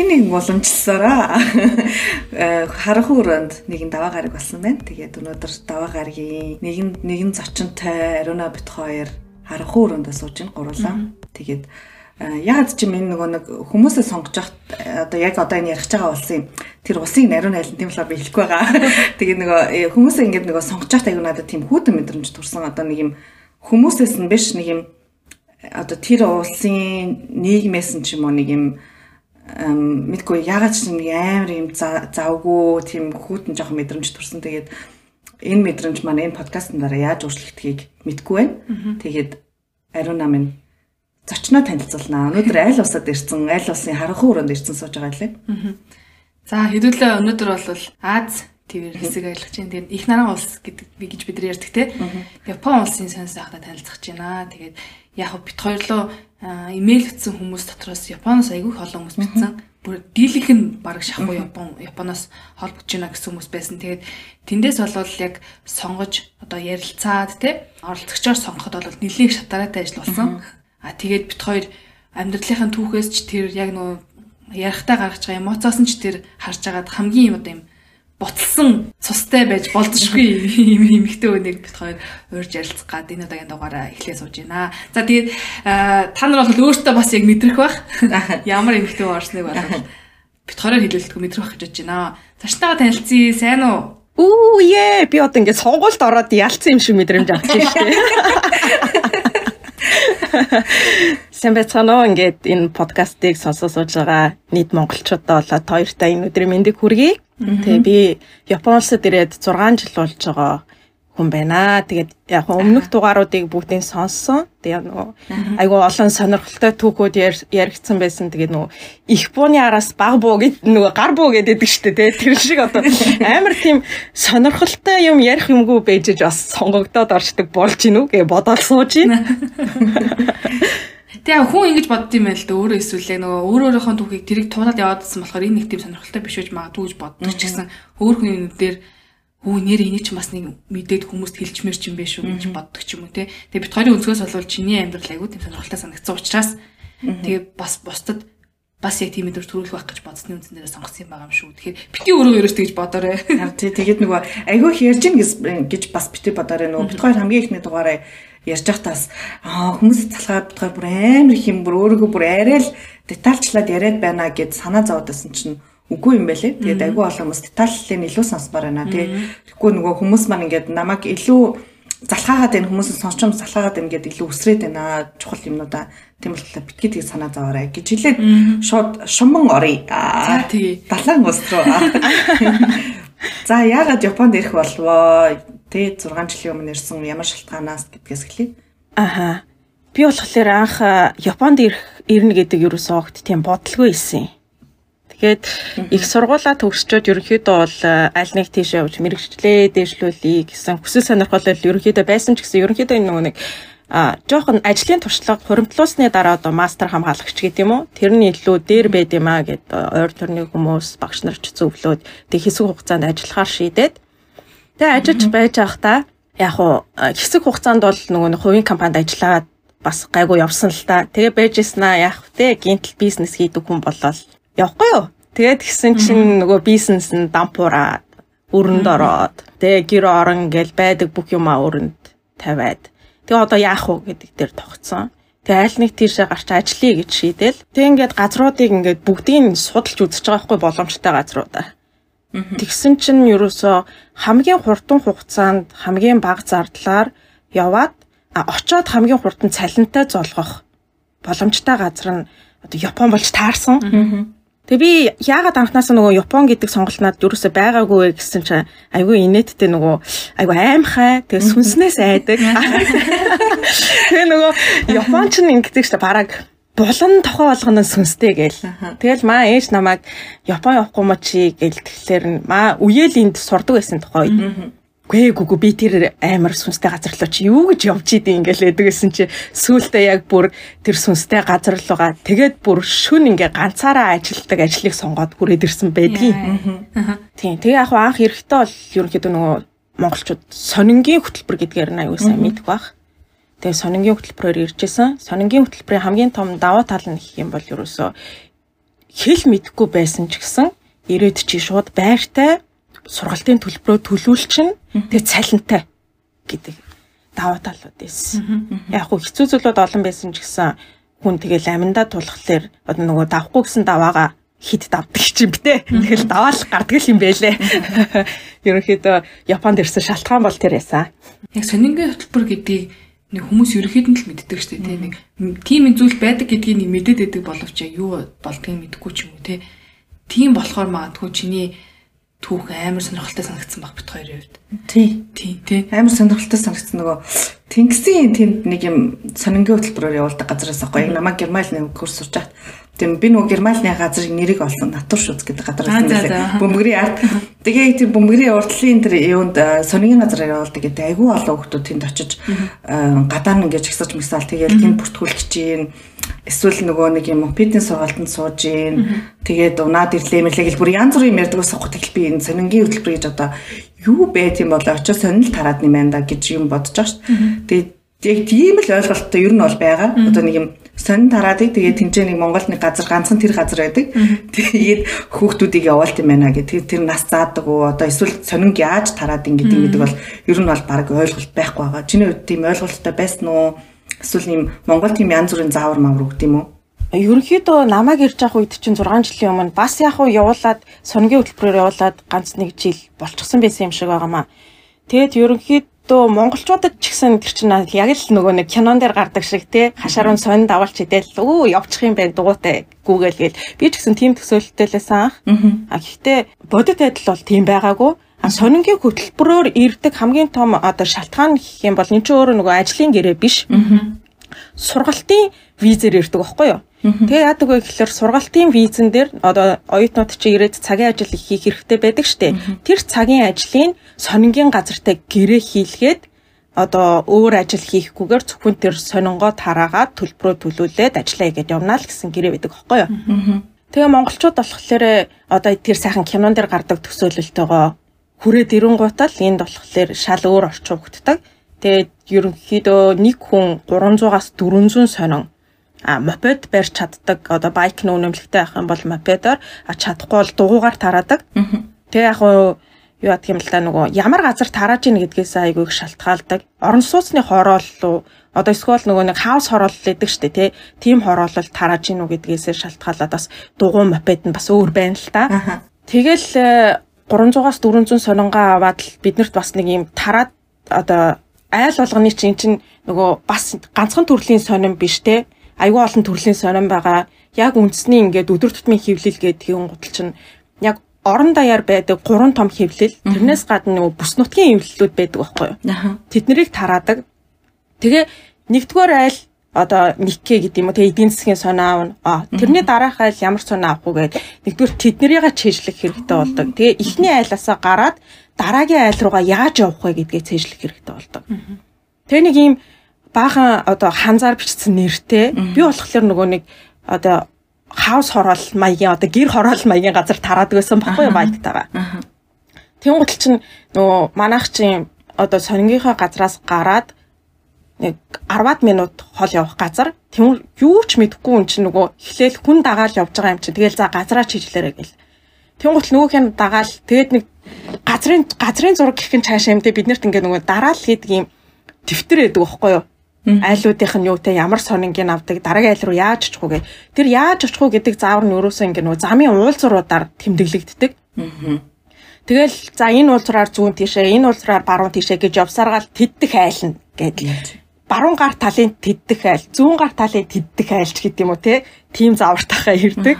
дахин нэг уламжлсараа харанхуй өрөөнд нэгэн даваа гараг болсон байна. Тэгээд өнөөдөр даваа гарагийн нэгэн нэгэн зочинтой Аруна бит хоёр харанхуй өрөөндөө сууж ин гурлаа. Тэгээд ягаад ч юм энэ нөгөө нэг хүмүүсээ сонгож явах одоо яг одоо энэ ярих байгаа улсын тэр улсыг нариун найлан тийм болохоор би хэлэхгүй байгаа. Тэгээд нөгөө хүмүүсээ ингээд нөгөө сонгож явах аягүй надад тийм хүүтэн мэдрэмж төрсэн одоо нэг юм хүмүүсээс нь биш нэг юм одоо тэр улсын нийгмээс нь ч юм уу нэг юм мэдгүй ягаад ч нэг амар юм завгүй тийм хүүтэн жоох мэдрэмж төрсэн. Тэгээд энэ мэдрэмж маань энэ подкастн дараа яаж өөрчлөгдөхийг мэдгүй байна. Тэгээд ариун намын зочноо танилцуулнаа. Өнөөдөр аль усад ирсэн, аль улсын харанхуй өрөөнд ирсэн сууж байгаа лээ. За хэдүүлээ өнөөдөр бол Аз твэр хэсэг ажиллаж байна. Тэгээд их наран улс гэдэг гэж бид нар ярьдаг те. Япон улсын сонс ахта танилцах гэж байна. Тэгээд яг бит хоёрлоо имэйл утсан хүмүүс дотроос Японоос айгүй олон хүмүүс битсэн. Бүр дийлэх нь баг шахуу Япон Японоос холбогдож байна гэсэн хүмүүс байсан. Тэгээд тэндээс болвол яг сонгож одоо ярилцаад те оролцогчоор сонгоход бол нэлээд шатараатай ажил болсон. А тэгээд бит хоёр амьдралынхаа түүхээс ч тэр яг нөө ярихтаа гаргаж байгаа эмоцоос нь ч тэр харж агаад хамгийн юм одоо юм буцалсан цустай байж болдошгүй юм эмэгтэй үнийг бит хоёр уурж ярилцах гад энэ удаагийн дугаараа эхлээ сууж байна. За тэгээд та нар бол өөртөө бас яг мэдрэх бах. Ямар эмэгтэй уурсныг бол бит хоёроор хэлүүлэлтгүй мэдрэх бах гэж байна. Цаштайгаа танилцъя. Сайн уу? Үу ээ би одоо ингээд сонгуульд ороод ялцсан юм шиг мэдрэмж авчих юм шүү дээ. Сайн байцгаана уу ингээд энэ подкастыг сонсож сууж байгаа нийт монголчуудаа болоод хоёртай энэ өдрийн мэндийг хүргэе. Тэгээ би Япон улсад ирээд 6 жил болж байгаа хүн байна. Тэгээд яг өмнөх дугааруудыг бүгдийг сонссон. Тэгээ нөгөө айгүй олон сонирхолтой түүхүүд яригдсан байсан. Тэгээд нөгөө их бууны араас баг буу гэд нөгөө гар буу гэдэг штэ тий. Тэр шиг одоо амар тийм сонирхолтой юм ярих юмгүй бэжж бас сонгогдоод орчдөг болж гинүү гэж бодоод сууж байна. Тэгээ хүн ингэж бодд юм байл да өөрөө эсвэл нөгөө өөр өөрийнхөө түүхийг тэрийг туулаад яваадсан болохоор энэ нэг тийм сонирхолтой биш үж магадгүй гэж боддог ч гэсэн өөр хүний нүдээр хөө нэр энийг ч бас нэг мэдээд хүмүүст хэлчмээр ч юм биш үү гэж боддог ч юм уу те. Тэгээ бит хоёрын өнцгөөс болвол чиний амьдрал айгүй тийм сонирхолтой санагдсан учраас тэгээ бас бусдад бас яг тийм өдөр төрүүлэх байх гэж бодсны үндсэн дээр сонгосон юм байгаа юм шүү. Тэгэхээр бити өөрөө өөрөөс тэгж бодоорой. Тий тэгээд нөгөө айгүй ярьж гин гэж бас бити бодоорой нөгөө бит хоёр хамгийн ихний дугаараа ярьж байхдаас аа хүмүүс залхаад бодохоор бүр амар их юм бүр өөрийгөө бүр арай л детальчлаад яриад байна гэд санаа зовдсон чинь үгүй юм байлээ. Тэгээд айгүй олон хүмүүс детальлыг илүү сонсмоор байна. Тэгэхгүй нөгөө хүмүүс маань ингээд намайг илүү залхаагаад энэ хүмүүсийн сонсчом залхаагаад байна гэдээ илүү өсрээд байна. Чухал юмнуудаа тийм битгий тийг санаа зовоорой гэж хэлээд шууд шуман оръё. За тий. Далайн ус руу. За яагаад Японд ирэх болвоо? Тэ 6 жилийн өмнө ирсэн ямар шалтгаанаас гэдгээс эхлэе. Аха. Би болохоор анх Японд ирэх ирнэ гэдэг юу өсөө огт тийм бодлого ийсэн. Тэгээд их сургуулаа төгсчөөд ерөнхийдөө бол аль нэг тийш явж мэрэгчлээ дээшлүүлэе гэсэн хүсэл сонирхол ерөнхийдөө байсан ч гэсэн ерөнхийдөө нөгөө нэг а жоохон ажлын туршлага хуримтлуулсны дараа одоо мастер хамгаалагч гэдэг юм уу? Тэрний илүү дээр байд юм а гэд ойр төрний хүмүүс багш нар ч зөвлөөд тэг хэсэг хугацаанд ажиллахаар шийдээд. Тэгээ ажиллаж байж байхдаа яг уу хэсэг хугацаанд бол нөгөө хувийн компанид ажиллаад бас гайгүй явсан л та. Тэгээ байжсэн аа яг тэ гинтл бизнес хийдэг хүн болол явахгүй юу? Тэгээд гисэн чинь нөгөө бизнес нь дампуураад өрөнд ороод тэгээ гэр орон гэл байдаг бүх юмаа өрөнд тавиад тэгээ одоо яах вэ гэдэг дээр тогтсон. Тэгээ аль нэг тийшээ гарч ажиллая гэж шийдэл. Тэг ингээд газруудыг ингээд бүгдийг судалж үзэж байгаа хгүй боломжтой газруудаа. Тэгсэн чинь ерөөсөө хамгийн хурдан хугацаанд хамгийн бага зардлаар яваад очоод хамгийн хурдан цалинтай золгох боломжтой газар нь одоо Япон болж таарсан. Тэгээ би яагаад анханасаа нөгөө Япон гэдэг сонголт надад юусоо байгаагүй гэсэн чинь айгүй инээдтэй нөгөө айгүй аимхай тэгээ сүнснээс айдаг. Тэгээ нөгөө Японч нь ингэдэг шүү дээ бараг булан тохоо болгоно сүнстэй гээл. Тэгэл маа ээж намайг Япон явахгүй мó чи гээл тэгэхээр маа үеэл энд сурдаг байсан тухай. Гүй гүгү би тэр амар сүнстэй газар руу чи юу гэж явж идэв ингээл эдэг гэсэн чи сүултээ яг бүр тэр сүнстэй газар руугаа тэгээд бүр шүн ингээ ганцаараа ажилтдаг ажлыг сонгоод хүрээд ирсэн байдгийн. Тийм. Тэгээ яг анх эрэхтээ бол ерөнхийдөө нөгөө монголчууд сонингийн хөтөлбөр гэдгээр нь аюулсаа мэддэг баг. Тэгээ сонингийн хөтөлбөрөөр иржсэн. Сонингийн хөтөлбөрийн хамгийн том давуу тал нь гэх юм бол ерөөсөө хэл мэдгүй байсан ч гэсэн ирээд чи шууд байртай сургалтын төлбөрөө төлүүлчин тэгээ цалинтай гэдэг даваа талууд байсан. Яг хөө хэцүү зүйлүүд олон байсан ч гэсэн хүн тэгэл аминдаа тулхлаар одоо нөгөө давхгүй гэсэн даваагаа хит давдаг чинь битээ. Тэгэл даваал гардаг юм байлээ. Ерөнхийдөө Японд ирсэн шалтгаан бол тэр ясаа. Яг сонингийн хөтөлбөр гэдгийг нэг хүмүүс ерөөхдөө л мэддэг шүү дээ нэг тийм зүйл байдаг гэдгийг нэг мэдээд байдаг боловч юу болдгийг мэдэхгүй ч юм уу тийм болохоор магадгүй чиний түүх амар сонирхолтой санагдсан баг бит хоёрын хувьд. Тий. Тий, тий. Амар сонирхолтой санагдсан нөгөө Тэнгисийн тэнд нэг юм сонингийн хөтөлбөрөөр явуулдаг газраас аахгүй. Намаа Германы нэг курс сурч хат. Тийм би нөгөө Германы газрын нэрийг олсон Натур шүз гэдэг газраас нэлээ. Бөмбөрийн арт. Тэгээ тэр бөмбөрийн уртлын тэр юунд сонингийн газараар явуулдаг гэдэг айгүй олон хүмүүс тэнд очиж гадаа нь ингэж ихсэж мисаал тэгээл тэнд бүртгүүлэх чинь эсвэл нөгөө нэг юм фитнес сургалтанд сууж ийн тэгээд унаад ирлээ мэлээ гэл бүр янз бүрийн ярьдаг ус сухад тэгэл би энэ сонингийн хөтөлбөр гэж одоо юу бэ тийм болоо очоо сонирхол тараад юм байна да гэж юм бодож байгаа шүү. Тэгээд яг тийм л ойлголттой ер нь бол байгаа. Одоо нэг юм сонин тараадыг тэгээд тэнцээ нэг Монголд нэг газар ганцхан тэр газар байдаг. Тэгээд хүүхдүүдийг явуулт юм байна гэх. Тэр нас заадаг уу одоо эсвэл сонинг яаж тараад ин гэдэг мэддэг бол ер нь бол баг ойлголт байхгүй байгаа. Чиний хувьд тийм ойлголттой байсан уу? Эсвэл ийм Монгол тийм янз бүрийн заавар мавар өгд юм уу? Ерөнхийдөө намайг ирж авах үед чинь 6 жилийн өмнө бас яг уу явуулаад сонгийн хөтөлбөрөөр явуулаад ганц нэг жил болчихсон байсан юм шиг байгаамаа. Тэгэд ерөнхийдөө монголчуудад ч гэсэн тэр чинь яг л нөгөө нэг кинон дээр гардаг шиг те хашаар нь сонь давалч идэл өө явчих юм байна дугуйтай гүүгээл гээл би ч гэсэн тийм төсөөлөлтэй лээсэн анх. А гэхдээ бодит байдал бол тийм байгаагүй. А сонингийн хөтөлбөрөөр ирдэг хамгийн том одоо шалтгаан гэх юм бол энэ ч өөрөө нөгөө ажлын гэрээ биш. Сургалтын визээр ирдэг байхгүй юу? Тэгээ яадаг вэ гэхээр сургалтын визэн дээр одоо оюутнууд чи ирээд цагийн ажил хийх хэрэгтэй байдаг штэ. Тэр цагийн ажлыг сонингийн газартай гэрээ хийлгээд одоо өөр ажил хийхгүйгээр зөвхөн тэр сонингоо тараагаад төлбөрөө төлүүлээд ажиллая гэдээ явна л гэсэн гэрээ байдаг байхгүй юу? Тэгээ монголчууд болохоор одоо тэр сайхан кинон дээр гардаг төсөөлөлтөөгөө хүрээд ирэнгуутал энд болохоор шал өөр орчин хөгддөг. Тэгээд ерөнхийдөө нэг хүн 300-аас 400 сонин а мопед барьж чаддаг одоо байк нь үнэмлэгтэй байх юм бол мопедоор а чадахгүй бол дугуугаар тараадаг. Тэгээ яг юу яадаг юм л та нөгөө ямар газар тарааж ийн гэдгээс айгүй их шалтгаалдаг. Орон сууцны хорооллоо одоо эсвэл нөгөө нэг хаус хороолол гэдэг штэ тий. Тим хороолол тарааж ийн үү гэдгээс шалтгаалаад бас дугуй мопед нь бас өөр байна л та. Тэгэл 300-аас 400 сонингаа аваад л биднэрт бас нэг юм тараад одоо айл болгоны чинь чинь нөгөө бас ганцхан төрлийн сонин биш те айгүй олон төрлийн сонин байгаа. Яг үндэсний ингээд өдөр тутмын хөвлөл гэдэг юм гутал чинь яг орон даяар байдаг гурван том хөвлөл тэрнээс гадна нөгөө бүс нутгийн хөвлөлүүд байдаг байхгүй юу. Тэднийг тараадаг. Тэгээ нэгдүгээр айл одоо никке гэдэг юм уу тэгээ эдийн засгийн сонь аавна. А тэрний дараах айл ямар сонь авах уу гэд нэгдүгээр тэднэрийгээ чэжлэх хэрэгтэй болдог. Тэгээ эхний айлаасаа гараад дараагийн айл руугаа яаж явах вэ гэдгээ цээжлэх хэрэгтэй болдог. Тэгээ нэг ийм баахан одоо ханзаар бичсэн нэртэй би болохоор нөгөө нэг одоо хаус хороол маягийн одоо гэр хороол маягийн газар тараад байсан баггүй байлтайгаа. Тэнгуутл чинь нөгөө манайх чинь одоо сонингийнхаа газраас гараад нэг 10-ад минут хол явах газар тийм юу ч мэдэхгүй юм чинь нөгөө эхлээл хүн дагаал явж байгаа юм чинь тэгэл за газараа чижлээрэ гэл. Тэнгуут нөгөөх нь дагаал тэгээд нэг газрын газрын зураг гэх юм цаашаа юмтэй биднэрт ингээ нөгөө дараал хийдэг юм дэвтэр байдаг байхгүй юу? Айлуудынх нь юутай ямар сонингийн авдаг дараагийн айл руу яаж очих гэ. Тэр яаж очих уу гэдэг заавар нь өрөөсөө ингээ нөгөө замын уулзруудаар тэмдэглэгддэг. Тэгэл за энэ уулзраар зүүн тийшээ энэ уулзраар баруун тийшээ гэж явсаргаал тэддэх айлна гэдэг баруун гар талын тэддэх айл, зүүн гар талын тэддэх айлч гэдэг юм уу те. Тим заавартайхаа ирдэг.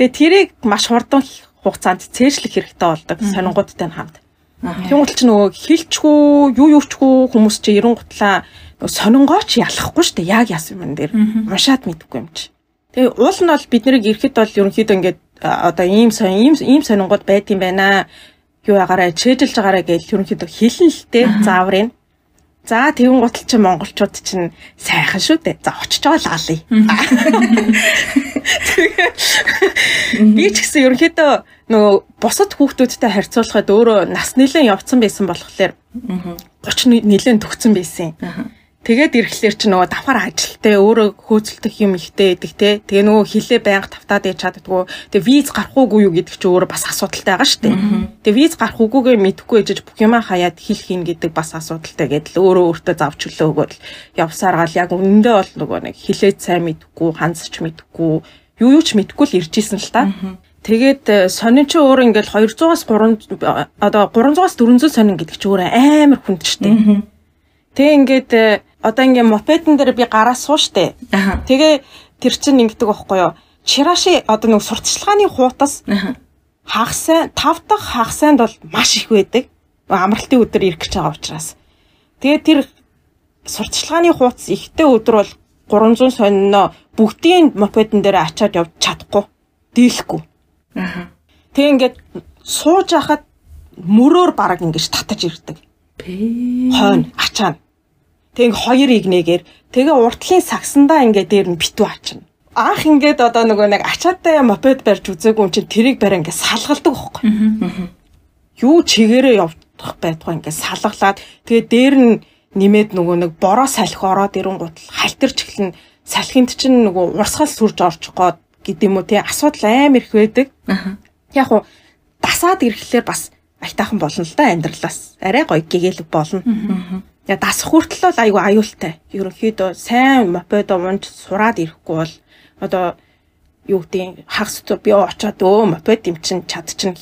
Тэгээ тэрийг маш хурдан хугацаанд цээжлэх хэрэгтэй болдог сонингуудтай хамт. Тэнгуут ч нөгөө хилчгүй, юу юучгүй хүмүүс чи ерөн гутлаа сонингооч ялахгүй штэ яг яасан юм дээр уншаад мэдэхгүй юм чи. Тэгээ уул нь бол бид нарыг ирэхэд бол ерөнхийдөө ингээд одоо ийм сон ийм ийм сонингууд байд юм байна. Юу агаараа чэжилж байгаараа гэж ерөнхийдөө хэлэн л дээ зааврын. За тэгэн гутал чи монголчууд чинь сайхан шүү дээ. За очиж байгаа л алъя. Би ч гэсэн ерөнхийдөө нөгөө бусад хүүхдүүдтэй харьцуулахад өөрөө нас нэлээд явцсан байсан болохоор 30 нэлээд төгсөн байсан. Тэгээд ирэхлээр чи нөгөө давхар ажилттай өөрөө хөөцөлдөх юм ихтэй байдаг те. Тэгээ нөгөө хилээ байнга тавтаад яж чаддгүй. Тэгээ виз гарах уугүй юу гэдэг чи өөрөө бас асуудалтай байгаа шүү дээ. Тэгээ виз гарах уугүйгээ мэдэхгүй ээжж бүх юма хаяад хил хийн гэдэг бас асуудалтай гэдэл өөрөө өөртөө завч хөлөө өгөөл явсаар гал яг үнэндээ бол нөгөө нэг хилээд сайн мэдэхгүй, ханцч мэдэхгүй, юу юу ч мэдэхгүй л ирж исэн л та. Тэгээд сонин чи өөр ингээл 200-аас 300 одоо 300-аас 400 сонин гэдэг чи өөр амар хүндчтэй. Тэг ингээд одоо ингээм мопедэн дээр би гараа суу штэ. Тэгээ тэр чинь ингэдэг байхгүй юу? Чираши одоо нэг сурталчилгааны хуутас хагас сайн 5 дахь хагас сайнд бол маш их байдаг. Амралтын өдөр ирэх гэж байгаа учраас. Тэгээ тэр сурталчилгааны хуудас ихтэй өдөр бол 300 сонино бүгдийн мопедэн дээр ачаад явж чадахгүй. Дийлэхгүй. Аа. Тэгээ ингээд сууж хахад мөрөөр бараг ингэж татаж ирдэг. Хойно ачаана. Тэг хоёр игнэгээр тэгээ уртлын сагсандаа ингээд дээр нь битүү ачна. Анх ингээд одоо нөгөө нэг ачаатай мопед барьж үзээгүй юм чинь тэрийг барь ингээд салгалдаг байхгүй. Юу чигээрээ явах байтугай ингээд салгалаад тэгээ дээр нь нэмээд нөгөө нэг бороо салхи ороод ирэнгуут халтарч эхлэн салхинд чинь нөгөө урсгал сүрж орж гоод гэдэм үү тий асуудал амар их байдаг. Яг уу дасаад ирэхлээр бас айтаахан болно л да амьдралаас. Арай гоё гэгэл болно. Яа дасах хүртэл бол айгүй аюултай. Ерөнхийдөө сайн мопедо унж сураад ирэхгүй бол одоо юу гэдэг хагас би очоод өө мопед юм чин чад чин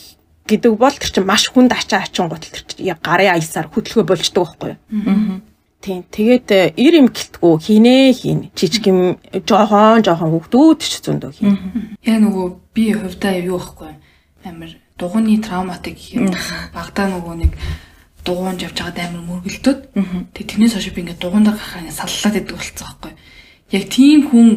гэдэг бол тэр чин маш хүнд ачаа ачин гутал тэр чин гарын аясаар хөдөлгөө болждог байхгүй юу. Тийм. Тэгээд ир юм гэлтгүү хийнэ хийн. Жижиг юм жоохон жоохон хөвгдүүд ч зөндөө хийн. Яг нөгөө би хувьдаа юу байхгүй амар дугууны травматик юм. Багтаа нөгөө нэг дугуунж явж байгаад амар мөргөлдөд. Тэгээ тэрнээс хойш би ингээд дугуун дээр гахаа ингээд саллаад идэг болцсон байхгүй. Яг тийм хүн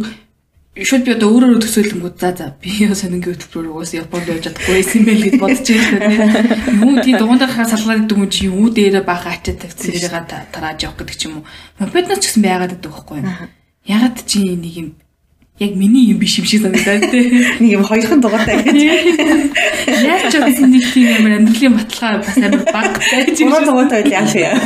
шууд би одоо өөрөөрөө төсөөлөнгүүд за за би сонингийн хөтөлбөрөөр уус Японд явж чадахгүй юм байл гэж бодож байсан. Юу тийм дугуун дээр гахаа саллаад идэг хүн чи юу дээрээ бага ачаад тавьсан тэрийг тарааж явах гэдэг ч юм уу. Мопеднаас ч гэсэн байгаад идэг байхгүй. Ягаад чи нэг юм яг миний юм биш юм шиг санагдаад тий. Нэг юм хоёрхан дугаартай гэж. Яаж ч гэсэн нэг тийм амар амьдралын баталгаа бас амар багтай. Гурван дугаартай байл яах юм.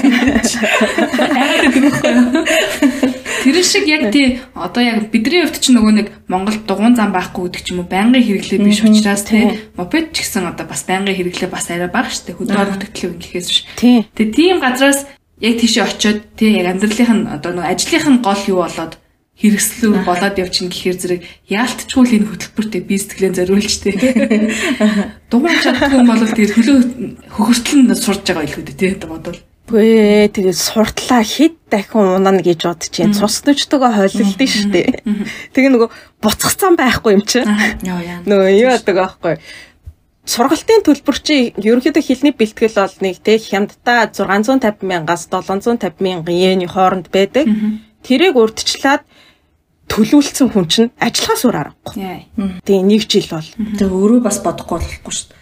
Тэр шиг яг тий одоо яг бидний хувьд ч нөгөө нэг Монголд дугуун зам байхгүй гэдэг ч юм уу байнгын хэрэглээ биш учраас тий мопед ч гэсэн одоо бас байнгын хэрэглээ бас арай бага штэ хөдөө бүтгэлээ гэхээс биш. Тий. Тэгээ тийм газраас яг тийшээ очиод тий яг амьдралынх нь одоо нөгөө ажлынх нь гол юу болоод хэрэгслүү болоод явчихна гэхээр зэрэг яалтчгүй л энэ хөтөлбөртэй би сэтгэлээ зориулж тээ. Дугуй чаддгүй юм бол тэр хөлөө хөхөртөл нь сурж байгаа илүү дээ тий бодвол. Гүй тэгээ суртлаа хит дахин унана гэж бодож чинь цус төчтөгөө хойлолдсон шүү дээ. Тэгээ нөгөө буцах зам байхгүй юм чинь. Нөгөө юу яадаг аахгүй сургалтын төлбөр чи ерөнхийдөө хилний бэлтгэл бол нэг тэг хямдтай 650 мянгаас 750 мянган йений хооронд байдаг. Тэрийг урдчлаад төлөвлөсөн хүн чинь ажиллахаа сураар байхгүй. Тэгээ нэг жил бол. Тэгээ өөрөө бас бодохгүй болохгүй шүү дээ.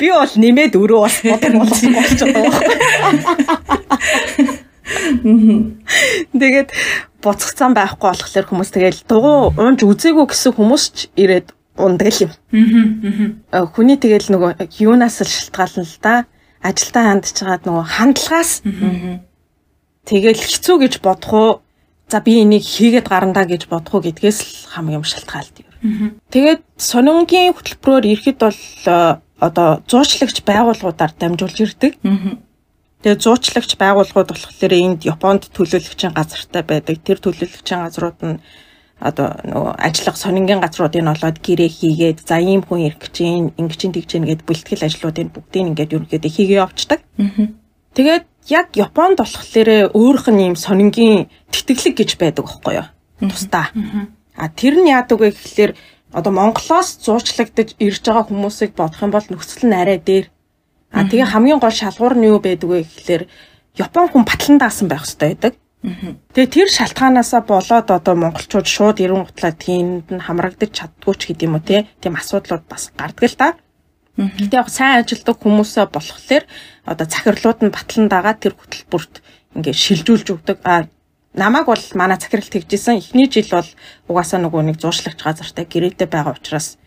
Би бол нэмээд өөрөө бас бодох болсон болж байгаа байхгүй. Тэгээд буцах зам байхгүй болохоор хүмүүс тэгэл дугуй унж үзээгүй гэсэн хүмүүс ч ирээд ундаг юм. Аа. Хүний тэгэл нөгөө юунаас л шалтгаална л да. Ажилдаа хандж байгаад нөгөө хандлагаас. Тэгэл хэцүү гэж бодох уу за би энийг хийгээд гарандаа гэж бодох уу гэдгээс л хамгийн шалтгаалт юм. Тэгээд сонингийн хөтөлбөрөөр ирэхэд бол э, одоо зуучлагч байгууллагуудаар дамжуулж ирдэг. Тэгээд зуучлагч байгууллагууд болохоор энд Японд төлөөлөгчийн газартай байдаг. Тэр төлөөлөгчийн газрууд нь одоо нөгөө ажиллах сонингийн газруудыг олоод гэрээ хийгээд за ийм хүн ирэх гэж юм ингэж тэгж гин гэд бэлтгэл ажлуудыг бүгдийг ингээд ерөнхийдөө хийгээ явцдаг. Тэгээд яг Японд болохоор өөрөх нь юм сонингийн тэтгэлэг гэж байдаг байхгүй юу? Тусдаа. А тэр нь яадаг вэ гэхэлэр одоо Монголоос зуучлагдаж ирж байгаа хүмүүсийг бодох юм бол нөхцөл нь арай дээр. А тэгээ хамгийн гол шалгуур нь юу байдаг вэ гэхэлэр Япон хүн батлан даасан байх хэрэгтэй байдаг. Тэгээ тэр шалтгаанаасаа болоод одоо монголчууд шууд ирэн гутлаа тиймд нь хамрагдаж чаддгүй ч гэдэм үү те. Тийм асуудлууд бас гардаг л та. Гэтэ яг сайн ажилдаг хүмүүсээ болохоор одоо захирлууд нь батлан дагаа тэр хөтөлбөрт ингээд шилжүүлж өгдөг. А намайг бол манай захирал тэгжсэн. Эхний жил бол угаасаа нөгөө нэг зууршлагч газартай гэрээтэй байгаа учраас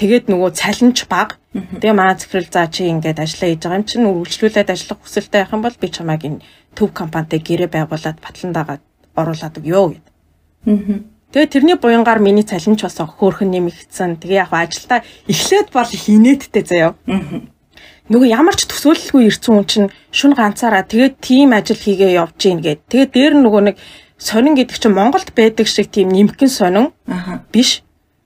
Тэгээд нөгөө цалинч баг. Тэгээ маа захирал заа чи ингээд ажиллаа хийж байгаа юм чинь үргэлжлүүлээд ажиллах хүсэлтэй байх юм бол би чамайг энэ төв компанитай гэрээ байгуулад батлан дагаад оруулаад өгөө гэд. Тэгээ тэрний буянгаар миний цалинч бас хөөхөн нэмэгдсэн. Тэгээ яг ажилдаа эхлээд бол хинээдтэй заяа. Нөгөө ямар ч төсөөлөлгүй ирсэн хүн чинь шүн ганцаараа тэгээд тим ажил хийгээ явж гин гэд. Тэгээд дээр нөгөө нэг сонин гэдэг чинь Монголд байдаг шиг тийм нэмгэн сонин биш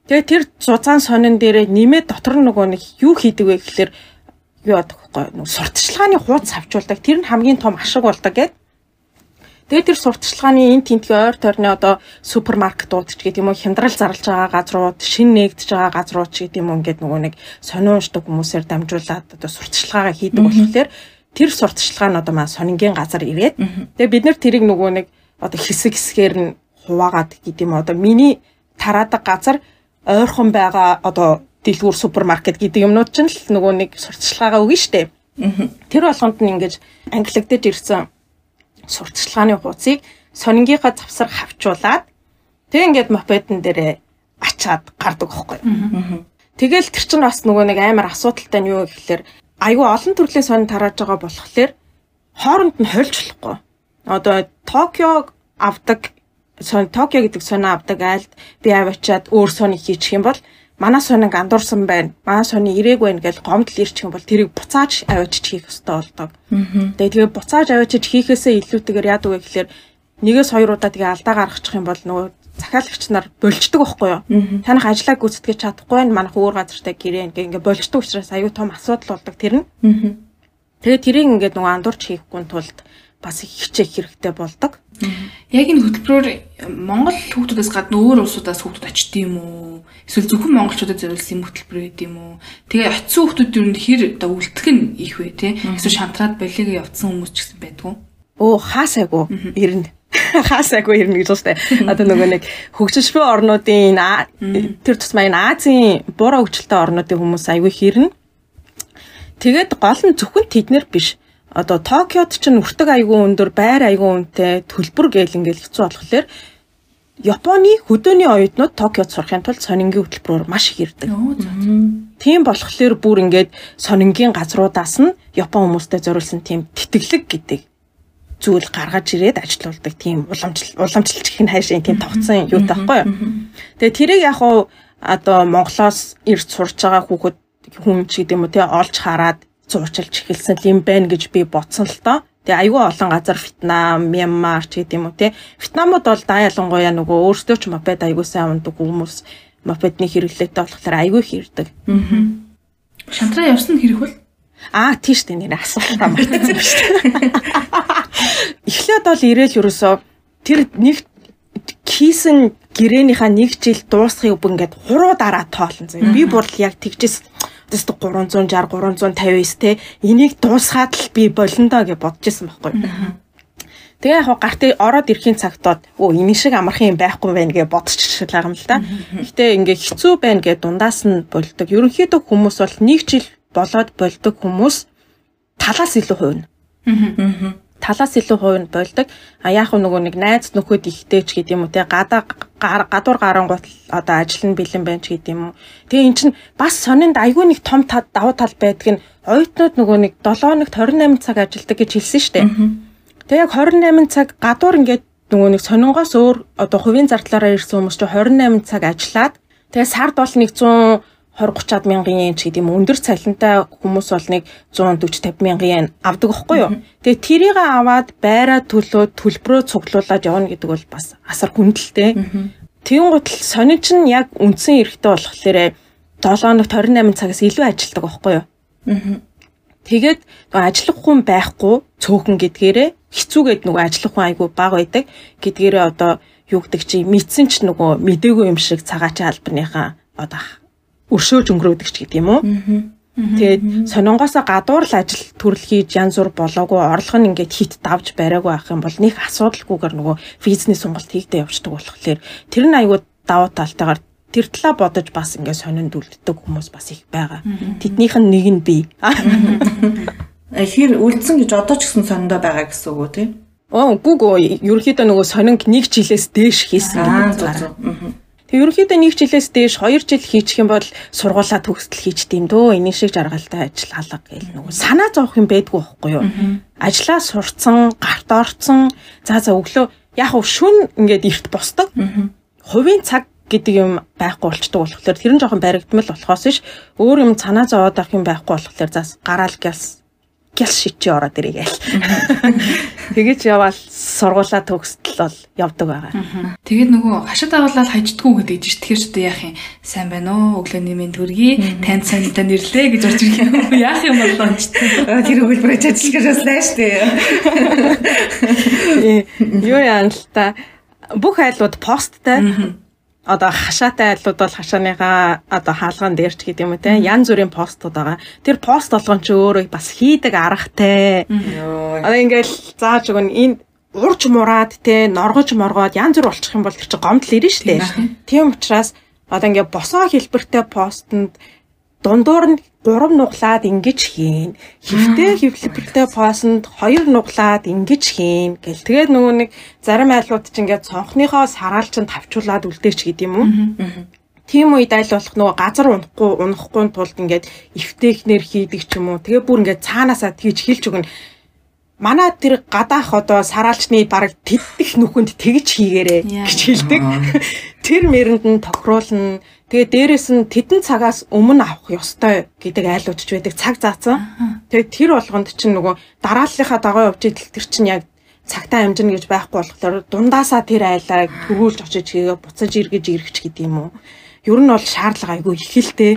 Тэгээ тэр зузаан сонин дээрээ нэмээд дотор нөгөө нэг юу хийдэг вэ гэхэлэр юу яадаг вэ? Сурталчилгааны хуудас авчулдаг. Тэр нь хамгийн том ашиг болдог гэдэг. Тэгээд тэр сурталчилгааны энэ тентгийн ойр тойрны одоо супермаркетууд ч гэдэг юм уу хямдрал зарлж байгаа газрууд, шин нэгдэж байгаа газрууд ч гэдэг юм уу ингээд нөгөө нэг сониун уншдаг хүмүүсээр дамжуулаад одоо сурталчилгаагаа хийдэг болохоор тэр сурталчилгаа нь одоо маа сонингийн газар ирээд тэгээд бид нар тэрийг нөгөө нэг одоо хэсэг хэсгээр нь хуваагаад гэдэг юм одоо миний тараадаг газар ойрхон байгаа одоо дэлгүүр супермаркет гэдэг юмнууд ч л нөгөө нэг сурталчилгаагаа өгнө штэ. Тэр болгонд нь ингэж англигдэж ирсэн сурталчилгааны хуудсыг сонингийнхаа завсар хавчуулаад тэг ингээд мопедэн дээрээ ачаад гардаг хөхгүй. Тэгэл тэр чинь бас нөгөө нэг амар асуудалтай нь юу гэхээр айгүй олон төрлийн сонин тарааж байгаа болохоор хооронд нь хольж болохгүй. Одоо Токио авдаг сон Токио гэдэг сонио авдаг айлд би аваачаад өөр сони хийчих юм бол манай сонинг андуурсан байна. Манай сони ирээг байна гэж гомдол ирчих юм бол тэрийг буцааж аваачиж хийх ёстой болдог. Тэгээ тэгээ буцааж аваачиж хийхээсээ илүүтэйгээр яадаг вэ гэхээр нэгээс хоёр удаа тэгээ алдаа гаргачих юм бол нөгөө захиалагч нар болждөг байхгүй юу? Танах ажлаа гүйцэтгэж чадахгүй байна. Манайх өөр газартай гэрээ ингээ ингээ болждөг учраас аюу тум асуудал болдог тэр нь. Тэгээ тэрийг ингээд нөгөө андуурч хийхгүй тулд бас их хичээх хэрэгтэй болдог. Яг энэ хөтөлбөрөөр Монгол хүүхдүүдээс гадна өөр улсуудаас хүүхдүүд очд юм уу? Эсвэл зөвхөн монголчуудад зориулсан юм хөтөлбөр байд юм уу? Тэгээ очисон хүүхдүүд юу хэр одоо үлдэх нь их вэ те? Эсвэл шантраад болиг явцсан хүмүүс ч гэсэн байдгүй. Оо хаасайгу ирнэ. Хаасайгу ирнэ гэж байна. Одоо нөгөө нэг хөгжиж буй орнуудын тэр тусмаа энэ Азийн буруу хөгжилтэй орнуудын хүмүүс аягүй хэрнэ. Тэгээд гол нь зөвхөн тэднэр биш одоо Токиод ч нүртэг айгүй өндөр, байр айгүй үнэтэй төлбөр гээл ингээл хэцүү болохоор Японы хөдөөний оюутнууд Токиод сурахын тулд сонингийн хөтөлбөрөөр маш их ирдэг. Тийм болохоор бүр ингээд сонингийн газруудаас нь Япон хүмүүстэй зориулсан тийм тэтгэлэг гэдэг зүйл гаргаж ирээд ажилуулдаг тийм уламжлал уламжлалч их хайшин тийм тогтсон юу таахгүй юу. Тэгээ тэрийг яг уу одоо Монголоос ирж сурж байгаа хүүхэд хүн ч гэдэг юм уу тий олж хараад зуучилж эхэлсэн юм байна гэж би бодсон л доо. Тэгээ айгүй олон газар Вьетнам, Мянмар ч гэдэг юм уу те. Вьетнамууд бол да ялангуяа нөгөө өөрсдөө ч мопед айгүй сайн ундаг хүмүүс мопедны хэрэглээтэй болохоор айгүй хэрдэг. Аа. Шантраа явсан хэрэг бол Аа тийш дээ нэр асуултаа мартсан шүү дээ. Эхлээд бол ирээл ерөөсөө тэр нэг хийсэн гэрээнийхаа нэг жил дуусхыг бүр ингээд хуруу дараа тоолно зөө. Би бүр яг тэгжээс тест 360 359 те энийг дуусгаад л би болондоо гэж бодож исэн байхгүй. Тэгээ яг гарт ороод ирэхийн цагтод өө энэ шиг амархан юм байхгүй байх гэж бодчих байгаа юм л да. Гэтэ ингээ хэцүү байна гэж дундаас нь болдог. Ерөнхийдөө хүмүүс бол нэг жил болоод болдог хүмүүс талаас илүү хувь. Аа талаас илүү хувь болдог. А яг нөгөө нэг найз нөхөд ихтэй ч гэдэг юм уу те гадаа гадуур гарангуут одоо ажил нь бэлэн байна ч гэдэг юм уу. Тэгээ эн чинь бас сонинд айгүй нэг том давуу тал байдаг нь оюутнууд нөгөө нэг 7 хоногт 28 цаг ажилладаг гэж хэлсэн шүү дээ. Тэгээ яг 28 цаг гадуур ингээд нөгөө нэг сонингоос өөр одоо хувийн зардлаараа ирсэн хүмүүс чинь 28 цаг ажиллаад тэгээ сард бол нэг 100 20 30-аад мянган yen ч гэдэг юм өндөр цалинтай хүмүүс бол нэг 140 50 мянган yen авдаг байхгүй юу. Тэгээ тэрийг аваад байраа төлөө төлбөрөө цуглуулад явна гэдэг бол бас асар хүндэлтэй. Тэгүн гутал сонин ч нь яг үндсэн эрэхтэй болохоор 7 хоногт 28 цагаас илүү ажилдаг байхгүй юу. Тэгээд ажиллах хүн байхгүй цөөхөн гэдгээрээ хэцүүгээд нөгөө ажиллах хүн айгүй бага байдаг гэдгээрээ одоо юу гэдэг чи мэдсэн ч нөгөө мдээгүй юм шиг цагаачи албарныхаа одоо өршөөж өнгөрөөдөг ч гэдэг юм уу. Тэгээд сонингоосоо гадуур л ажил төрөл хийж янз бүр болоогүй орлого нь ингээд хит давж бариагүй байх юм бол нэг асуудалгүйгээр нөгөө визний сонголт хийгдэ явждаг болохоор тэр нь аягүй давуу талтайгаар тэр талаа бодож бас ингээд сонинд үлддэг хүмүүс бас их байгаа. Тэднийх нь нэг нь би. Ихэр үлдсэн гэж одоо ч гэсэн сониндоо байгаа гэсэн үг үү тий? Оо үгүй гоо ерөөхдөө нөгөө сонинг нэг жилээс дээш хийсэн гэдэг байна. Тэг ерөнхийдөө нэг жилээс дээш 2 жил хийчих юм бол сургуулаа төгсдөл хийчт юм дөө. Энэ шиг жаргалтай ажил алга гэл нөгөө санаа зовх юм байдгүй байхгүй юу? Ажлаа сурцсан, гарт орцсон. За за өглөө яг уу шүн ингээд эрт босдог. Хувийн цаг гэдэг юм байхгүй болчдөг болохоор тэр нь жоохон баригдмал болохоос ш өөр юм санаа зовоод авах юм байхгүй болохоор зас гараал гялс гял шичи ороод ирээ гээл. Тэгэж яваал сургуулаа төгсдөл бол явдаг байгаа. Тэгээд нөгөө хашид агуулаад хаждггүй гэдэг чинь тэгэхээр ч одоо яах юм? Сайн байна уу? Өглөөний минь төргий. Танд санаа нэрлээ гэж орж ирэх юм яах юм болоо ч Тэр хөлбөрөж ажиллах гэж байна шүү дээ. Юу яан л та? Бүх айлууд посттай одоо хашаатай айлууд бол хашааныгаа одоо хаалган дээрч гэдэг юм те янз бүрийн постууд байгаа. Тэр пост болгон ч өөрөө бас хийдэг аргатай. Одоо ингээл зааж өгөн энэ урж мураад те норгож моргоод янз бүр болчих юм бол тэр чинь гомдол ирнэ дээ. Тийм учраас одоо ингээ босоо хэлбэртэй постэнд дундуур нь 3 нуглаад ингэж хийн. Хөвтэй хөвлөбөртэй поосонд 2 нуглаад ингэж хийн гэл. Тэгээд нөгөө нэг зарим айлууд ч ингээд цонхныхоо сараалчанд тавчуулаад үлдээч гэдэг юм уу? Тийм үед айл болох нөгөө газар унахгүй унахгүй тулд ингээд эвтэхнэр хийдэг ч юм уу. Тэгээ бүр ингээд цаанаасаа тгийж хэлж өгнө. Манай тэр гадаах одоо сараалчны баг тэтгэх нүхэнд тэгж хийгээрэй гэж хэлдэг. Тэр мэрэнд нь тохируулна Тэгээ дээрэс нь тедэн цагаас өмнө авах ёстой гэдэг айлууд ч байдаг цаг заасан. Тэгээ тэр болгонд чинь нөгөө дарааллынхаа дагуу явж идэл тэр чинь яг цагтаа амжина гэж байхгүй болохоор дундаасаа тэр айлаа төрүүлж очиж хийгээ буцаж эргэж ирэх гэдэг юм уу. Ер нь бол шаардлага айгүй их л дээ.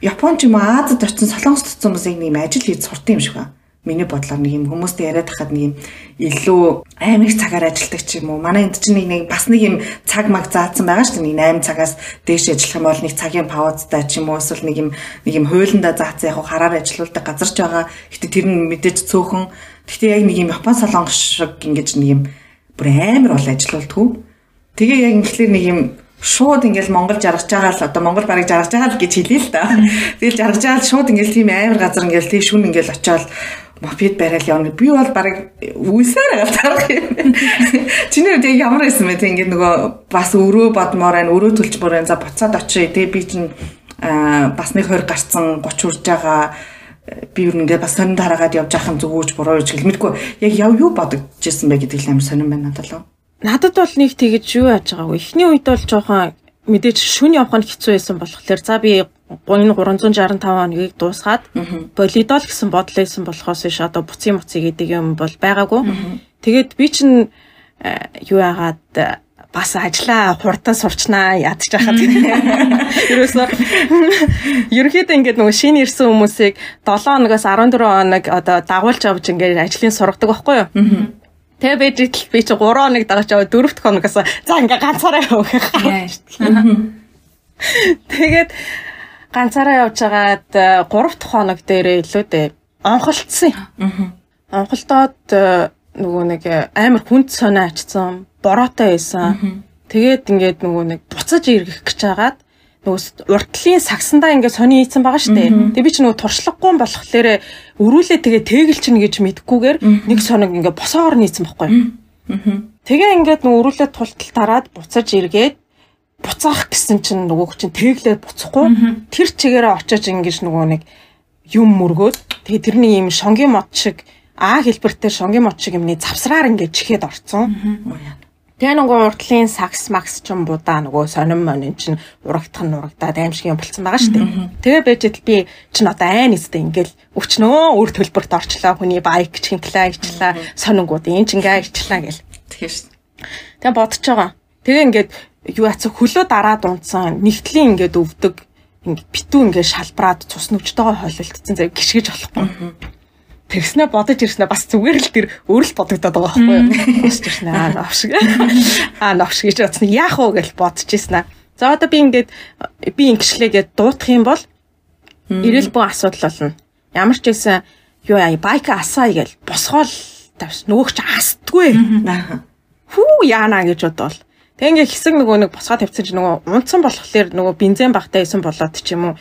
Япон ч юм уу Азад очсон солонгос төцсөн хүмүүс нэг юм ажил хийж сурсан юм шиг байна миний бодлоор нэг юм хүмүүстэй яриад хахад нэг юм илүү амар их цагаар ажилладаг ч юм уу. Манай энд чинь нэг бас нэг юм цаг маг заасан байгаа шүү дээ. Нэг 8 цагаас дээш ажиллах юм бол нэг цагийн паузтай ч юм уу эсвэл нэг юм нэг юм хуйландаа заасан яг хараар ажиллаулдаг газар ч байгаа. Гэтэ тэр нь мэдээж цөөхөн. Гэтэ яг нэг юм Япон солонгос шиг ингэж нэг юм бүр амар бол ажиллаулдаг. Тэгээ яг ингээл нэг юм шууд ингээл Монгол жаргаж байгаа л одоо Монгол барыг жаргаж байгаа л гэж хэлээ л да. Тэгэл жаргаж байгаа л шууд ингээл тийм амар газар ингээл тийм шүн ингээл очиод мопед барайл явна. Би бол баг үсээр галзарах юм. Чиний үед ямар байсан бэ? Тэг ингээд нөгөө бас өрөө бодмоор байна, өрөө төлчмөр байна. За буцаад очие. Тэгээ би чинь бас нэг хойр гарцсан 30 хүрж байгаа би юу ингээд бас сонин дараагаад явж ахын зүгөөж буруу гэж хэлмэдгүй яг яв юу бодогдож ирсэн бэ гэдэг л амар сонин байна надад л. Надад бол нэг тэгэж юу яаж байгаагүй. Эхний үед бол жоохон мэдээж шүн явах нь хэцүү байсан болохоор за би энэ 365 хоногийг дуусгаад болидол гэсэн бодол байсан болохоос ш одоо буцын муцыг гэдэг юм бол байгаагүй. Тэгээд би чинь э, юу яагаад э, бас ажиллаа хурдан сурчнаа ядчих хахад ерөөсөө ерөнхийдөө ингээд нөгөө шинэ ирсэн хүмүүсийг 7 хоногоос 14 хоног одоо дагуулж авч ингээд ажлын сургадаг байхгүй юу? Тэгээ байж итэл би чи 3 хоног дагаж аваад 4 дахь хоногоос за ингээ ганцаараа явах. Тэгээд ганцаараа явж байгаад 3 э, дахь хоног дээрээ илүү дээ онхолцсон юм. Онхолдоод э, нөгөө нэг э, амар хүнд сонио ачсан, бороотой байсан. Тэгээд ингээд нөгөө нэг буцаж иргэх гэж хагаад нөгөө уртлын сагсандаа ингээд сони ийцэн байгаа штэ. Тэгээ би чи нөгөө туршлагагүй болохоор өрүүлээ тэгээ тэгэлч нь гэж мэдгүйгээр нэг соног ингээд босоогоор нийцэн байхгүй. Тэгээ ингээд нөгөө өрүүлээ тултал тараад буцаж эргээд буцаах гэсэн чинь нөгөө чинь тэглээд буцахгүй тэр чигээрээ очиж ингэж нөгөө нэг юм мөргөөд тэгээ тэрний юм шонгийн мод шиг А хэлбэртэй шонгийн мод шиг юмны завсраар ингэж чихээд орцсон. Тэгээ нөгөө уртлын сакс макс ч юм будаа нөгөө сонин монин чинь урагдах нь урагдаад аим шиг юм болцсон байгаа шүү дээ. Тэгээ байж идэл би чинь одоо айн нэстэй ингээл өчнөө өөр төлбөрт орчлоо хүний байк чинглаа ичлаа сонингууд энэ чингээ ичлаа гэл. Тэгэхээр шүү. Тэгээ бодож байгаа. Тэгээ ингээд юу яцсан хөлөө дараа дунцсан нэгтлийн ингээд өвдөг ингээд битүү ингээд шалбраад цус нүвчтэйгоо хойлолтсон зэрэг гიშгэж болохгүй. Тэгснэ бодож ирснэ бас зүгээр л тэр өөр л бодогдоод байгаа байхгүй юу. Босч ирснэ аа новш. Аа новш гэж бодсон. Яах вэ гэж бодож ирснэ. За одоо би ингээд би ингэшлээгээд дуутах юм бол ирэл бүх асуудал болно. Ямар ч байсан юу яа байк асаа гэж босгоол тавьс нөгөөч астдгүй. Хүү яана гэж бодвол Тэг ингээ хэсэг нөгөө нэг босгоо тавьсан чи нөгөө унтсан болохоор нөгөө бензин багтаа исэн болоод ч юм уу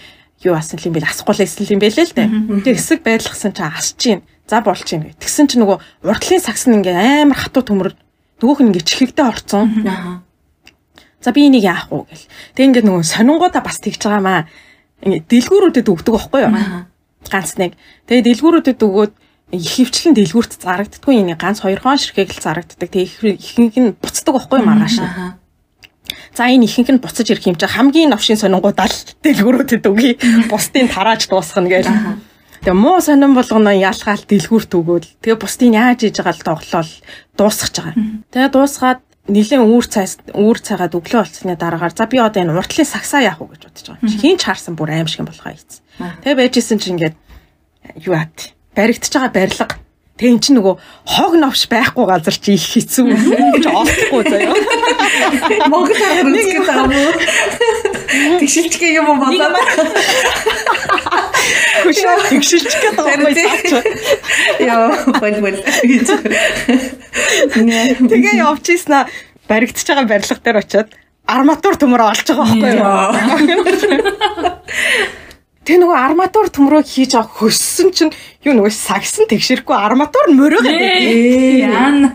юу асан юм бэл асахгүй л исэн юм бэлээ л дээ. Тэг хэсэг байдлахсан чи асч чинь за болж чинь гэ. Тэгсэн чи нөгөө уртлын сагс нь ингээ амар хатуу төмөр нөгөөх нь ингээ чихэгдээ орцсон. За би энийг яах вэ гэл. Тэг ингээд нөгөө сонингуудаа бас тэгж байгаамаа. Ингээд дэлгүүрүүдэд өгдөг байхгүй юу? Ганц нэг. Тэгээ дэлгүүрүүдэд өгөөд ихэвчлэн дэлгүүрт зарагддаггүй энэ ганц хоёр хон ширхэг л зарагддаг. Тэгээ ихэнх нь буцдаг байхгүй маргааш нь. За энэ ихэнх нь буцаж ирэх юм чи хамгийн новшин сонингуудаа л дэлгүүрүүдэд өгье. Бусдын тарааж дуусгана гэж. Тэгээ муу сонин болгоно ялгаал дэлгүүрт өгөөл. Тэгээ бусдын яаж хийж байгаа л тоглоол дуусгаж байгаа. Тэгээ дуусгаад нэлээд үүр цайс үүр цайгаад өглөө болцсны дараагаар за би одоо энэ уртлын сагсаа яах вэ гэж бодож байгаа. Хин ч харсан бүр аим шиг юм болохоо ийц. Тэгээ байжсэн чи ингээд юу аат баригдаж байгаа барилга Тэгээ эн чинь нөгөө хог новш байхгүй газар чи их хэцүү гэж олохгүй заяа. Монгол үзэх гэдэг юм уу? Тэгшилчгээ юм болоо. Хүшээ тэгшилчгээ байгаа юм. Яа, бол бол. Тэгээ явчихснаа баригдаж байгаа барилга дээр очиод арматур төмөр олж байгаа байхгүй юу? Тэ нөгөө арматур төмрөө хийж авах хөссөн чинь юу нөгөө сагсан тэгшэрхгүй арматур нь мөрөө гэдэг. Яана.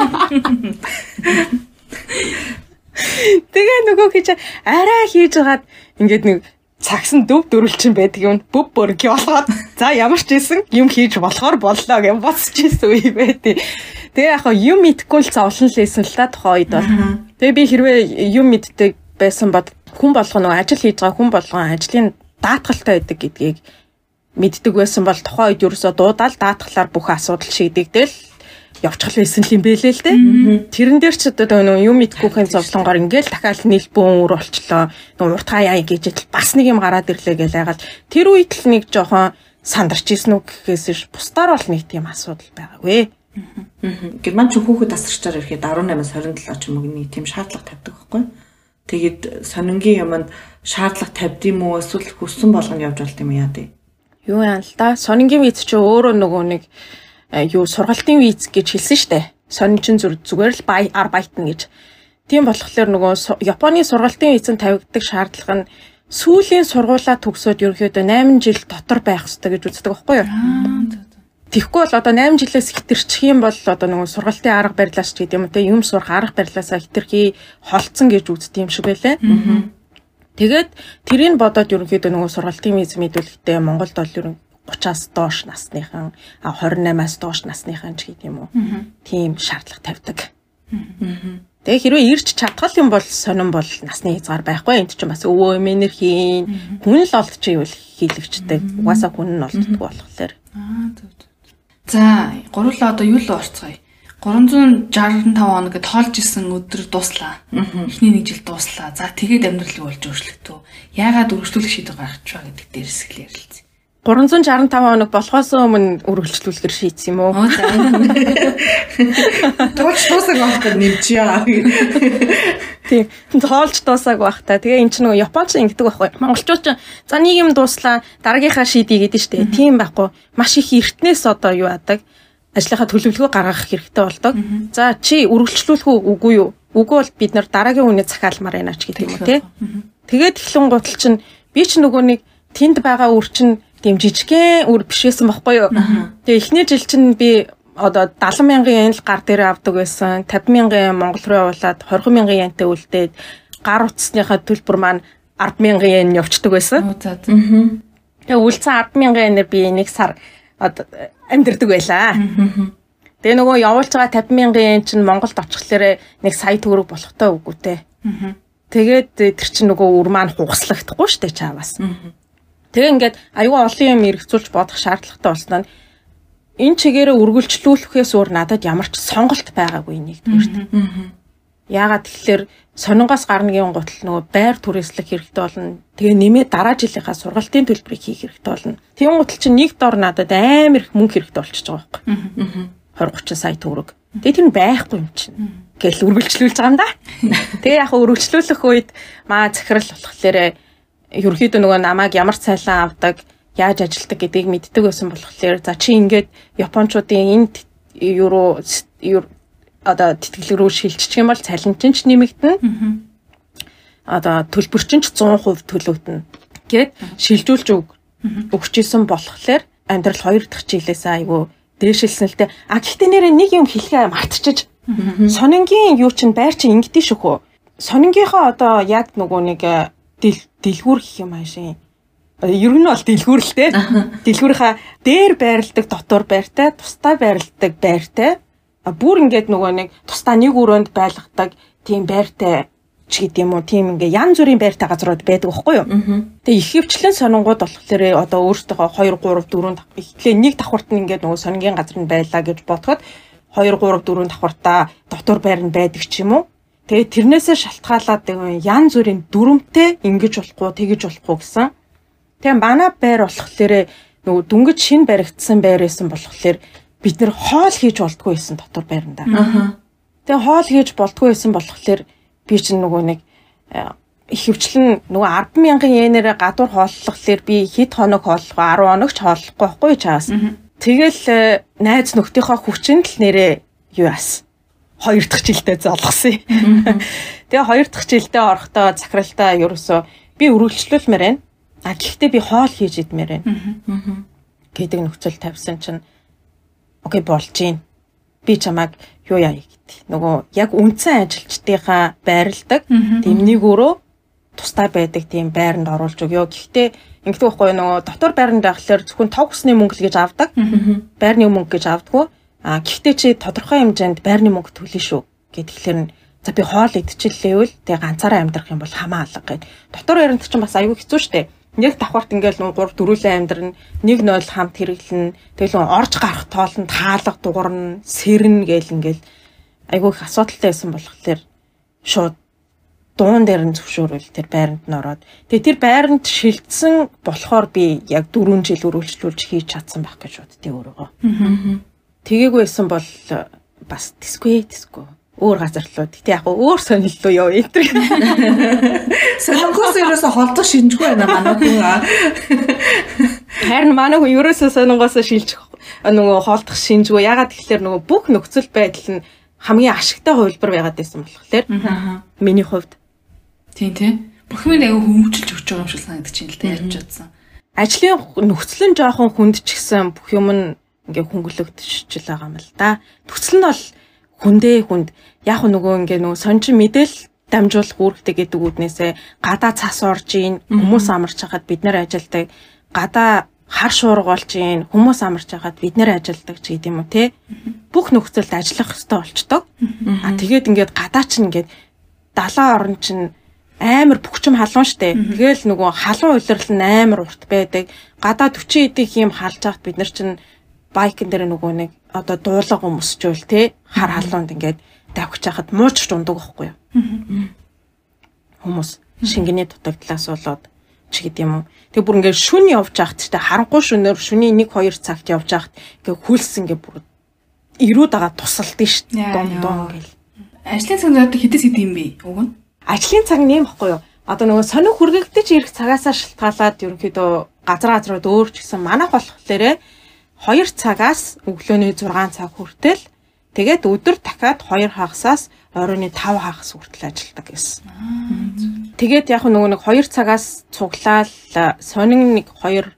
Тэгээ нөгөө хийж арай хийж хагаад ингээд нэг цагсан дөв дөрвөлчин байдаг юм бүб бөрг болгоод за ямар ч ийсэн юм хийж болохоор боллоо гэж боцож ийсэн үе байдیں۔ Тэгээ яг юм мэдгүй л зовлон лээсэн л та тухайн үед бол. Тэгээ би хэрвээ юм мэддэг байсан бод хүн болгоно ажил хийж байгаа хүн болгон ажлын даатгалтай байдаг гэдгийг мэддэг байсан бол тухайн үед ерөөсөө дуудаал даатгалаар бүх асуудал шийдэгдэл явчихл байсан юм бэлээ л дээ. Тэрэн дээр ч одоо нөө юм мэдгүйхэн зовлонгоор ингээл дахиад нийл бөөн өр болчлоо. Нөө уртгаа яа гэж бас нэг юм гараад ирлээ гэж айгаал тэр үед л нэг жоохон сандарч исэн үг гэхээс бусдаар бол нэг тийм асуудал байгаагүй. Герман ч хүүхэд тасарчаар ирэхэд 18-аас 27 ч юм уу нэг тийм шаардлага тавьдаг байхгүй. Тэгээд сонингийн юмд шаардлага тавьд юм уу эсвэл хүссэн болгоно явж болт юм яа дээ. Юу яа л да. Сонингийн виз чи өөрөө нөгөө нэг юу сургалтын виз гэж хэлсэн штэ. Сонин чин зүгээр л бай ар байтна гэж. Тийм болохоор нөгөө Японы сургалтын визэн тавигддаг шаардлага нь сүүлийн сургуулаа төгсөөд ерөнхийдөө 8 жил дотор байх хэрэгтэй гэж үздэг байхгүй юу? Тэгэхгүй бол одоо 8 жилээс хитэрчих юм бол одоо нөгөө сургалтын арга барилаас ч гэдэг юм те юм сурах арга барилаасаа хитэрхий холцсон гэж үздэг юм шиг байлаа. Тэгээд тэрийг бодоод ерөнхийдөө нөгөө сургалтын виз мэдүүлэхдээ Монголд бол ерөн 30-аас доош насныхан 28-аас доош насныхан ч гэдэг юм уу. Тийм шаардлага тавьдаг. Тэгээ хэрвээ ирж чадгал юм бол сонирн бол насны хязгаар байхгүй. Энд чинь бас өвөө эмээнэр хийн. Хүн л олдчих ивэл хийлэгчтэй. Угаасаа хүн нь олддог болохоор. Аа зөв. За, гурлаа одоо юу л орцгоё. 365 хоног гэд тоолж исэн өдөр дуслаа. Эхний нэг жил дуслаа. За тэгээд амьдралыг болж өөрчлөгдөө. Яагаад өргөжлүүлэх шийдвэр гаргаж байгаа гэдэг дээрс их ярилцъя. 365 хоног болохоос өмнө үргэлжлүүлэхэр шийдсэн юм уу? Оо за. Тоолж дуусах байхдаа нэмчихъя. Тийм. Тоолж дуусааг байхдаа. Тэгээ эн чинь нөгөө японч ингэдэг байхгүй. Монголчууд ч за нэг юм дууслаа дараагийнхаа шийдий гэдэг дээ. Тийм байхгүй. Маш их эртнээс одоо юу яадаг ажлынхаа төлөвлөгөө гаргах хэрэгтэй болдог. За чи үргэлжлүүлэх үгүй юу? Үгүй бол бид нар дараагийн үний захиалмаар байна ч гэдэг юм уу тий. Тэгээд эхлэн гутал чинь би ч нөгөө нэг тэнд байгаа үр чинь тийм жижигхэн үр бишээсэн байхгүй юу? Тэгээ эхний жил чинь би одоо 70 мянган yen л гар дээр авдаг байсан. 50 мянган Монгол руу явуулаад 20 мянган янтай үлдээд гар утасныхаа төлбөр маань 10 мянган yen явцдаг байсан. Тэгээ үлдсэн 10 мянган yen-ээр би нэг сар амьдэрдэг байлаа. Тэгээ нөгөө явуулж байгаа 50 мянган yen чинь Монголд очихлаарэ нэг сая төгрөг болохтой үгүй те. Тэгээд тэр чинь нөгөө үр маань хугаслагдахгүй штэ чааваас. Тэгээ ингээд аюу олон юм эргцүүлж бодох шаардлагатай болсноо энэ чигээрээ үргэлжлүүлэхээс өөр надад ямар ч сонголт байгаагүй нэгдүгээрт. Яагаад тэгэхээр сонингоос гарнагийн гутал нөгөө байр түрээслэх хэрэгтэй болно. Тэгээ нэмээ дараа жилийнхаа сургалтын төлбөрийг хийх хэрэгтэй болно. Тийм гутал чинь нэг дор надад амар их мөнгө хэрэгтэй болчихж байгаа байхгүй. 20 30 сая төгрөг. Тэгээ тэр нь байхгүй юм чинь. Гэл үргэлжлүүлж байгаа юм да. Тэгээ яг үргэлжлүүлэх үед маа захирал болохоор ерөөхдөө нөгөө намайг ямар цайлан авдаг, яаж ажилдаг гэдгийг мэддэг байсан болохоор за чи ингээд японочдын энд евро одоо тэтгэлэг рүү шилжчих юм бол цалинчин ч нэмэгдэнэ. Одоо төлбөрчин ч 100% төлөгдөнө. Гэт шилжүүлж өг өгчээсэн болохоор амьдрал хоёр дахь жилээс айгүй дээшилсэн л те. А гэхдээ нэрээ нэг юм хэлхээ мартчихж сонингийн юу чин байр чин ингэдэж шөхөө. сонингийнхаа одоо яг нөгөө нэг дэлгүүр гэх юм аашийн ер нь бол дэлгүүр л те. Дэлгүүрийнхаа дээр байрладаг дотор байртай, тусдаа байрладаг байртай. Бүр ингээд нөгөө нэг тусдаа нэг өрөөнд байлгадаг тийм байртай ч гэдэм юм уу тийм ингээ янз бүрийн байртай газрууд байдаг байхгүй юу. Тэгээ их хвчлэн сонингууд болохоор одоо өөртөө 2 3 4 ихлээ нэг давхарт нь ингээ нөгөө сонингийн газар нь байлаа гэж бодоход 2 3 4 давхартаа дотор байр нь байдаг ч юм уу. Тэгээ тэрнээсээ шалтгаалаад янз бүрийн дүрмтэй ингэж болохгүй тэгэж болохгүй гэсэн Тэгээ манай байр болохоор нөгөө дүнгэж шин баригдсан байр байсан болохоор бид нэр хоол хийж болтгүй байсан дотор байранда. Тэгээ хоол хийж болтгүй байсан болохоор би чинь нөгөө нэг э, ихэвчлэн нөгөө 10 мянган йенээр гадуур хооллохлоор би хэд хоног хооллох 10 хоног ч хооллохгүй байхгүй чаас. Тэгэл э, найз нөхдийнхөө хүчинд л нэрээ юу яас хоёр дахь жилдээ золгосон. Тэгээ хоёр дахь жилдээ орохдоо захиралтай ерөөсөө би өргөлжлүүлмээр байна. А гэхдээ би хоол хийж идмээр байна. гэдэг нөхцөл тавьсан чинь окей болж гин. Би чамайг юу яа гэдэг. Нөгөө яг үндсэн ажилчдынхаа байрладаг тэмнийг өөрөө тустай байдаг тийм байранд оруулж өгөө. Гэхдээ ингэдэг байхгүй нөгөө дотор байранд байхлаар зөвхөн тог усны мөнгө л гэж авдаг. Байрны мөнгө гэж авдаггүй. А гэхдээ чи тодорхой хэмжээнд байрны мөнгө төлнө шүү. Гэтэл за би хоол идчихлээвэл тэгээ ганцаараа амьдрах юм бол хамаа алга гэд. Дотор байранд чинь бас аюу хэцүү шттэ нэг давхарт ингээл 3 дөрүлэн нэг нойл хамт хэрэглэн тэгэл орж гарах тоолнд хаалга дуурна сэрнэ гээл ингээл. Айгүй их асуудалтай байсан болохоор шууд дуун дээр нь зөвшөөрөл тэр байранд нь ороод. Тэгээ тэр байранд шилжсэн болохоор би яг 4 жил өргөлжлүүлж хийж чадсан байх гэж боддتي өөрөөгөө. Тэгээгүй байсан бол бас тисгүй тисгүй өөр газар руу. Гэтэ яг өөр сонил руу яв энтер. Сонингоос ерөөсө холдох шинжгүй байна манай хүн. Харин манай хүн ерөөсө сонингоос шилжих нөгөө холдох шинжгүй. Ягаад тэгэхээр нөгөө бүх нөхцөл байдал нь хамгийн ашигтай хувилбар байгаад байсан болохоор. Миний хувьд. Тийм тийм. Бүх юм аяга хөвмөчөлж өгч байгаа юм шиг санагдаж байна л та ярьж чадсан. Ажлын нөхцөл нь жоохон хүнд ч гэсэн бүх юм нь ингээ хөнгөлөгдөж байгаа юм л да. Нөхцөл нь бол хүндээ хүнд. Яг нөгөө ингээ нөгөө сончин мэдэл дамжуулах үүрэгтэй гэдэг үднээсээ гадаа цас орж ийн хүмүүс амарч хахад бид нэр ажилдаг. Гадаа хар шуургуулж ийн хүмүүс амарч хахад бид нэр ажилдаг ч гэдэм үү те? Бүх нөхцөлд ажиллах хэрэгтэй болчдог а тэгээд ингээд гадаа ч ингээд далаа орн чинь амар бөхчм халуун штэ. Тэгэл нөгөө халуун улирал нь амар урт байдаг. Гадаа 40 эдих юм халж хахад бид нар чинь байкн дээр нөгөө нэг одоо дуулага өмсчүүл те хар халуунд ингээд давхиж хахад мууч дундаг байхгүй юу. Хүмүүс шингэний дутагдлаас болоод ч гэдэм юм уу. Тэг бүр ингээд шүн явж хахад ч харанхуй шүнээр шүний 1 2 цагт явж хахад ингээд хүлс ингээд бүр ирүүд байгаа тусалдсан шүү дээ. Дон дон гэл. Ажлын цаг одоо хэдээс хэд юм бэ? Уг нь. Ажлын цаг нэм баггүй юу? Одоо нөгөө сонир хүргэгдэж ирэх цагаасаа шалтгаалаад ерөнхийдөө газар газрууд өөр ч гэсэн манайх болохоор 2 цагаас өглөөний 6 цаг хүртэл тэгээд өдөр дахиад 2 хагасаас оройн 5 хагас хүртэл ажилладаг гэсэн. Тэгээд яг нөгөө нэг 2 цагаас цуглаал сонин нэг 2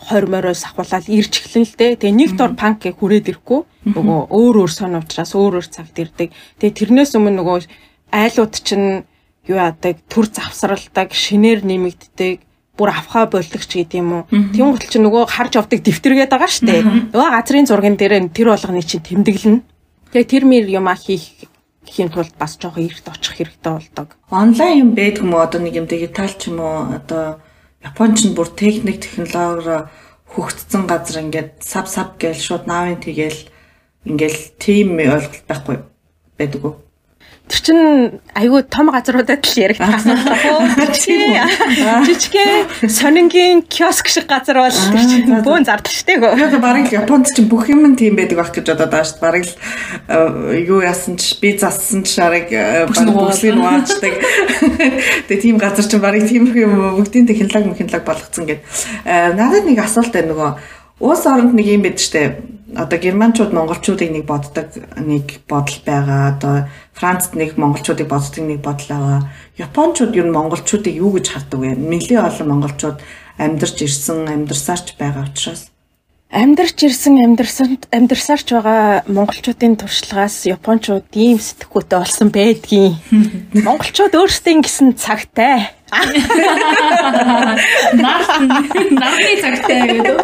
20 моройс ахуулаад ирж эхлэн л дээ. Тэгээ нэг дор панк гэ хүрээд ирэхгүй. Нөгөө өөр өөр сон уучраас өөр өөр цагт ирдэг. Тэгээ тэрнээс өмнө нөгөө айлууд чинь юу яадаг, төр завсралдаг, шинээр нэмэгддэг бүр авхаа болдог ч гэдэг юм уу. Тийм гутал чи нөгөө харж авдаг дэвтэргээд байгаа штэ. Нөгөө газрын зурган дээр тэр болгоны чинь тэмдэглэнэ. Тэгээ тэр мэр юм а хийх хийн тулд бас жоохон эрт очих хэрэгтэй болдог. Онлайн юм байдаг юм уу? Одоо нэг юм дигитал ч юм уу? Одоо Японч нь бүр техник технологиор хөгжсөн газар ингээд сав сав гээл шууд наавын тэгэл ингээл тим ойлголт байхгүй байдаг уу? Тэр чин айгүй том газруудад л яригдах асуулт баг. Жижигхэн сонингийн киоск шиг газар бол тэр чин бөөн зардал штэ гоо. Яг барыг Японд чинь бүх юм тийм байдаг байх гэж бодоод байгаа штэ. Барыг л э, юу яасан ч би зассан ч шарыг бүсгийн уаачдаг. Тэгээ тийм газар чинь барыг тийм юм бүгдийн технологи технологи болгоцсон гэд. Э, надад нэг асуулт байна нөгөө Уус оронд нэг юм байдаг штэ. Одоо германчууд монголчуудыг нэг боддог нэг бодол байгаа. Одоо Францд нэг монголчуудыг боддог нэг бодол байгаа. Япончууд ер нь монголчуудыг юу гэж хардаг вэ? Нэлээд олон монголчууд амьдарч ирсэн, амьдарсаарч байгаа учраас амьдарч ирсэн амьдарсан амьдарсаарч байгаа монголчуудын туршлагаас японочууд ийм сэтгхүүтэй болсон байдгийн. Монголчууд өөрсдөө ингэсэн цагтай. Нарны цагтай гэдэг.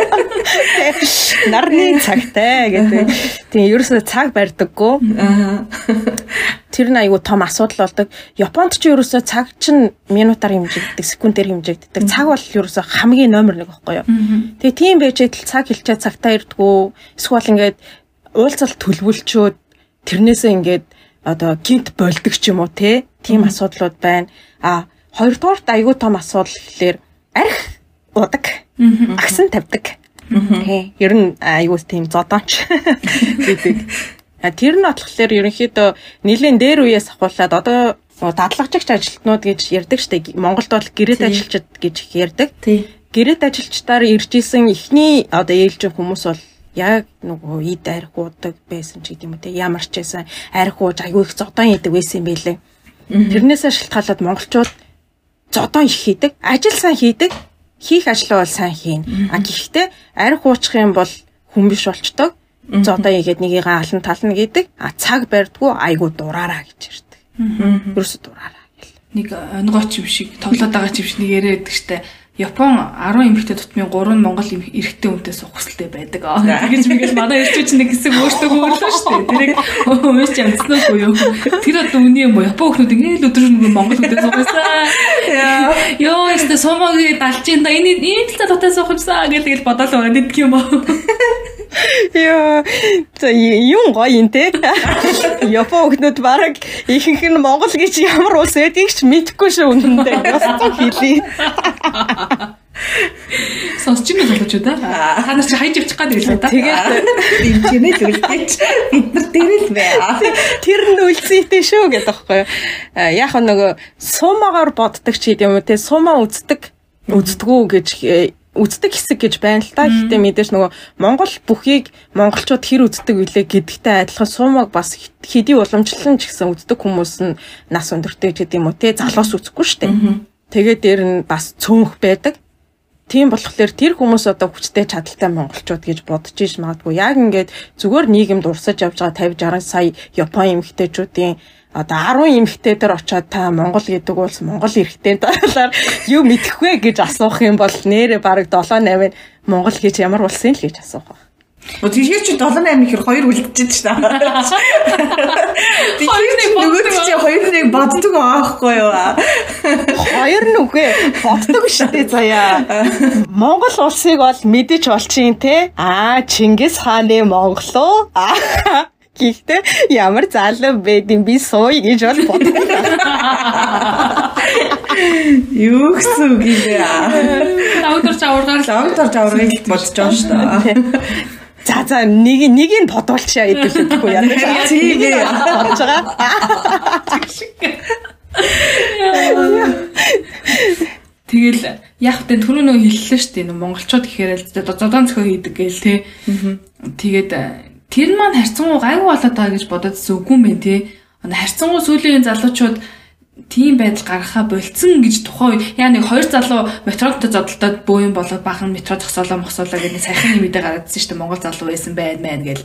Нарны цагтай гэдэг. Тийм ерөөсөө цаг барьдаггүй. Тэр нь айгүй том асуудал болдог. Японд ч ерөөсөө цаг чинь минутаар хэмжигддэг, секундээр хэмжигддэг. Цаг бол ерөөсөө хамгийн номер 1 байхгүй юу? Тэгээ тийм байж байтал цаг хэлчээ цагтаа ирдгүү. Эсвэл ингээд уулзалт төлөвлөчөөд тэрнээсээ ингээд одоо гинт болдог ч юм уу те. Тийм асуудлууд байна. А Хоёрдугаарт айгүй том асуудал гэхэлэр арх удаг. Агсан тавьдаг. Тий. Ер нь айгүй тийм зодоонч гэдэг. Тэр нь болохоор ерөнхийдөө нэлийн дээр үеэс ахуулаад одоо дадлагчигч ажилтнууд гэж ярьдаг штеп. Монголд бол гэрээт ажилчид гэж ярьдаг. Тий. Гэрээт ажилчдаар ирж исэн эхний одоо ээлжин хүмүүс бол яг нөгөө ид арх уудаг байсан ч гэдэм үү те ямар ч байсан арх ууж аягүй их зодон идэг байсан юм байлээ. Тэрнээсээ шалтгаалаад монголчууд зодон их хийдэг, ажил сайн хийдэг, хийх ажлаа бол сайн хийн. А гэхдээ арх уучих юм бол хүн биш болчдөг. Зодон игээд нёгийг алан тална гэдэг. А цаг барьдгүй айгу дураараа гэж ирдэг. Ерөөсө дураараа гэл. Нэг онгооч юм шиг тоглоод байгаа ч юм шиг нэг яриад байдаг штэ. Япон 10 эмэгтэй тутмын 3 нь Монгол эрэгтэй хүнтэй суух хүсэлтэй байдаг. Тэгэж мэгэл манай ирчүүч нэг хэсэг өөртөө өөрлөө шүү дээ. Тэрийг уус ямцсан уу юу? Тэр одоо үний юм уу? Япон хүмүүс ингээл өдөр нэг Монгол хүнтэй суугасаа. Йоо, ихтэй сумагийн далжин да энэ ийм талтай дотоо суух юмсаа гэл тэгэл бодоол байгаа нэг юм аа. За юм гоё юм те. Япон хүмүүс бараг ихэнх нь Монгол гэж ямар улс байдгийг ч мэдэхгүй шүү үнэндээ. Ястаа хэлий. Сонсч юм болооч да. Та нар чи хайж авчих гад байлаа да. Тэгээд дэмжинэ л үлдээч. Бид нар дээр л бай. Тэр нь үлцээтэй шүү гэдэг байхгүй юу. Яг нөгөө сумагаар боддог ч гэдэм юм те. Сумаа үздэг үздэггүй гэж үздэг хэсэг гэж байна л та. Гэхдээ мэдээж нөгөө Монгол бүхийг монголчууд хэр үздэг вүлээ гэдэгтэй адилхан суумаг бас хэдий уламжлалан ч гэсэн үздэг хүмүүс нь нас өндөртэй гэдэг юм уу те залуус үзэхгүй штэ. Тэгээд дээр нь бас цөөнх байдаг. Тийм болохоор тэр хүмүүс одоо хүчтэй чадaltaй монголчууд гэж бодож иж магадгүй. Яг ингээд зүгээр нийгэмд урсаж явж байгаа 50 60 сая Япон эмэгтэйчүүдийн одоо 10 эмэгтэй дээр очиод та Монгол гэдэг улс Монгол эрэгтэй талаар юу мэдэх вэ гэж асуух юм бол нэрээ бараг 7 8 Монгол гэж ямар улс юм л гэж асуух ба. О тэгэхээр чи 7 8 ихэр хоёр үлдчихэж шүү дээ. Тэгэхээр чи нөгөөд чи хоёр нэг боддог аахгүй юу? Хоёр нь үгүй боддог дээ заяа. Монгол улсыг бол мэдэж болчихин те. Аа Чингис хааны Монгол уу? Гэхдээ ямар залуу байдیں۔ би сууя гэж бол боддог. Юу гэсэн үг юм бэ? Лавдор чаваргаар лавдор чаваргыг бодож байгаа шүү дээ. За за нэг нэг нь бодуулчаа гэдэг үггүй яа. Тийм ээ. Бодож байгаа. Тэгэл яг тэ түрүү нөгөө хэллээ шүү дээ. Монголчууд гэхээр л зодон цохоо хийдэг гээл те. Тэгээд тэр маань харьцангуй гайгүй болоод байгаа гэж бодоод зүггүй бэ те. Харьцангуй сүүлийн залуучууд тийм байдал гаргахаа болцсон гэж тухайн үед яа нэг хоёр залуу метродтой зодтолтод бөө юм болоод бахан метро зогсоолоо мосоолоо гэдэг сайхан юм идэ гаргаадсэн шүү дээ Монгол залуу байсан байд мэн гэл.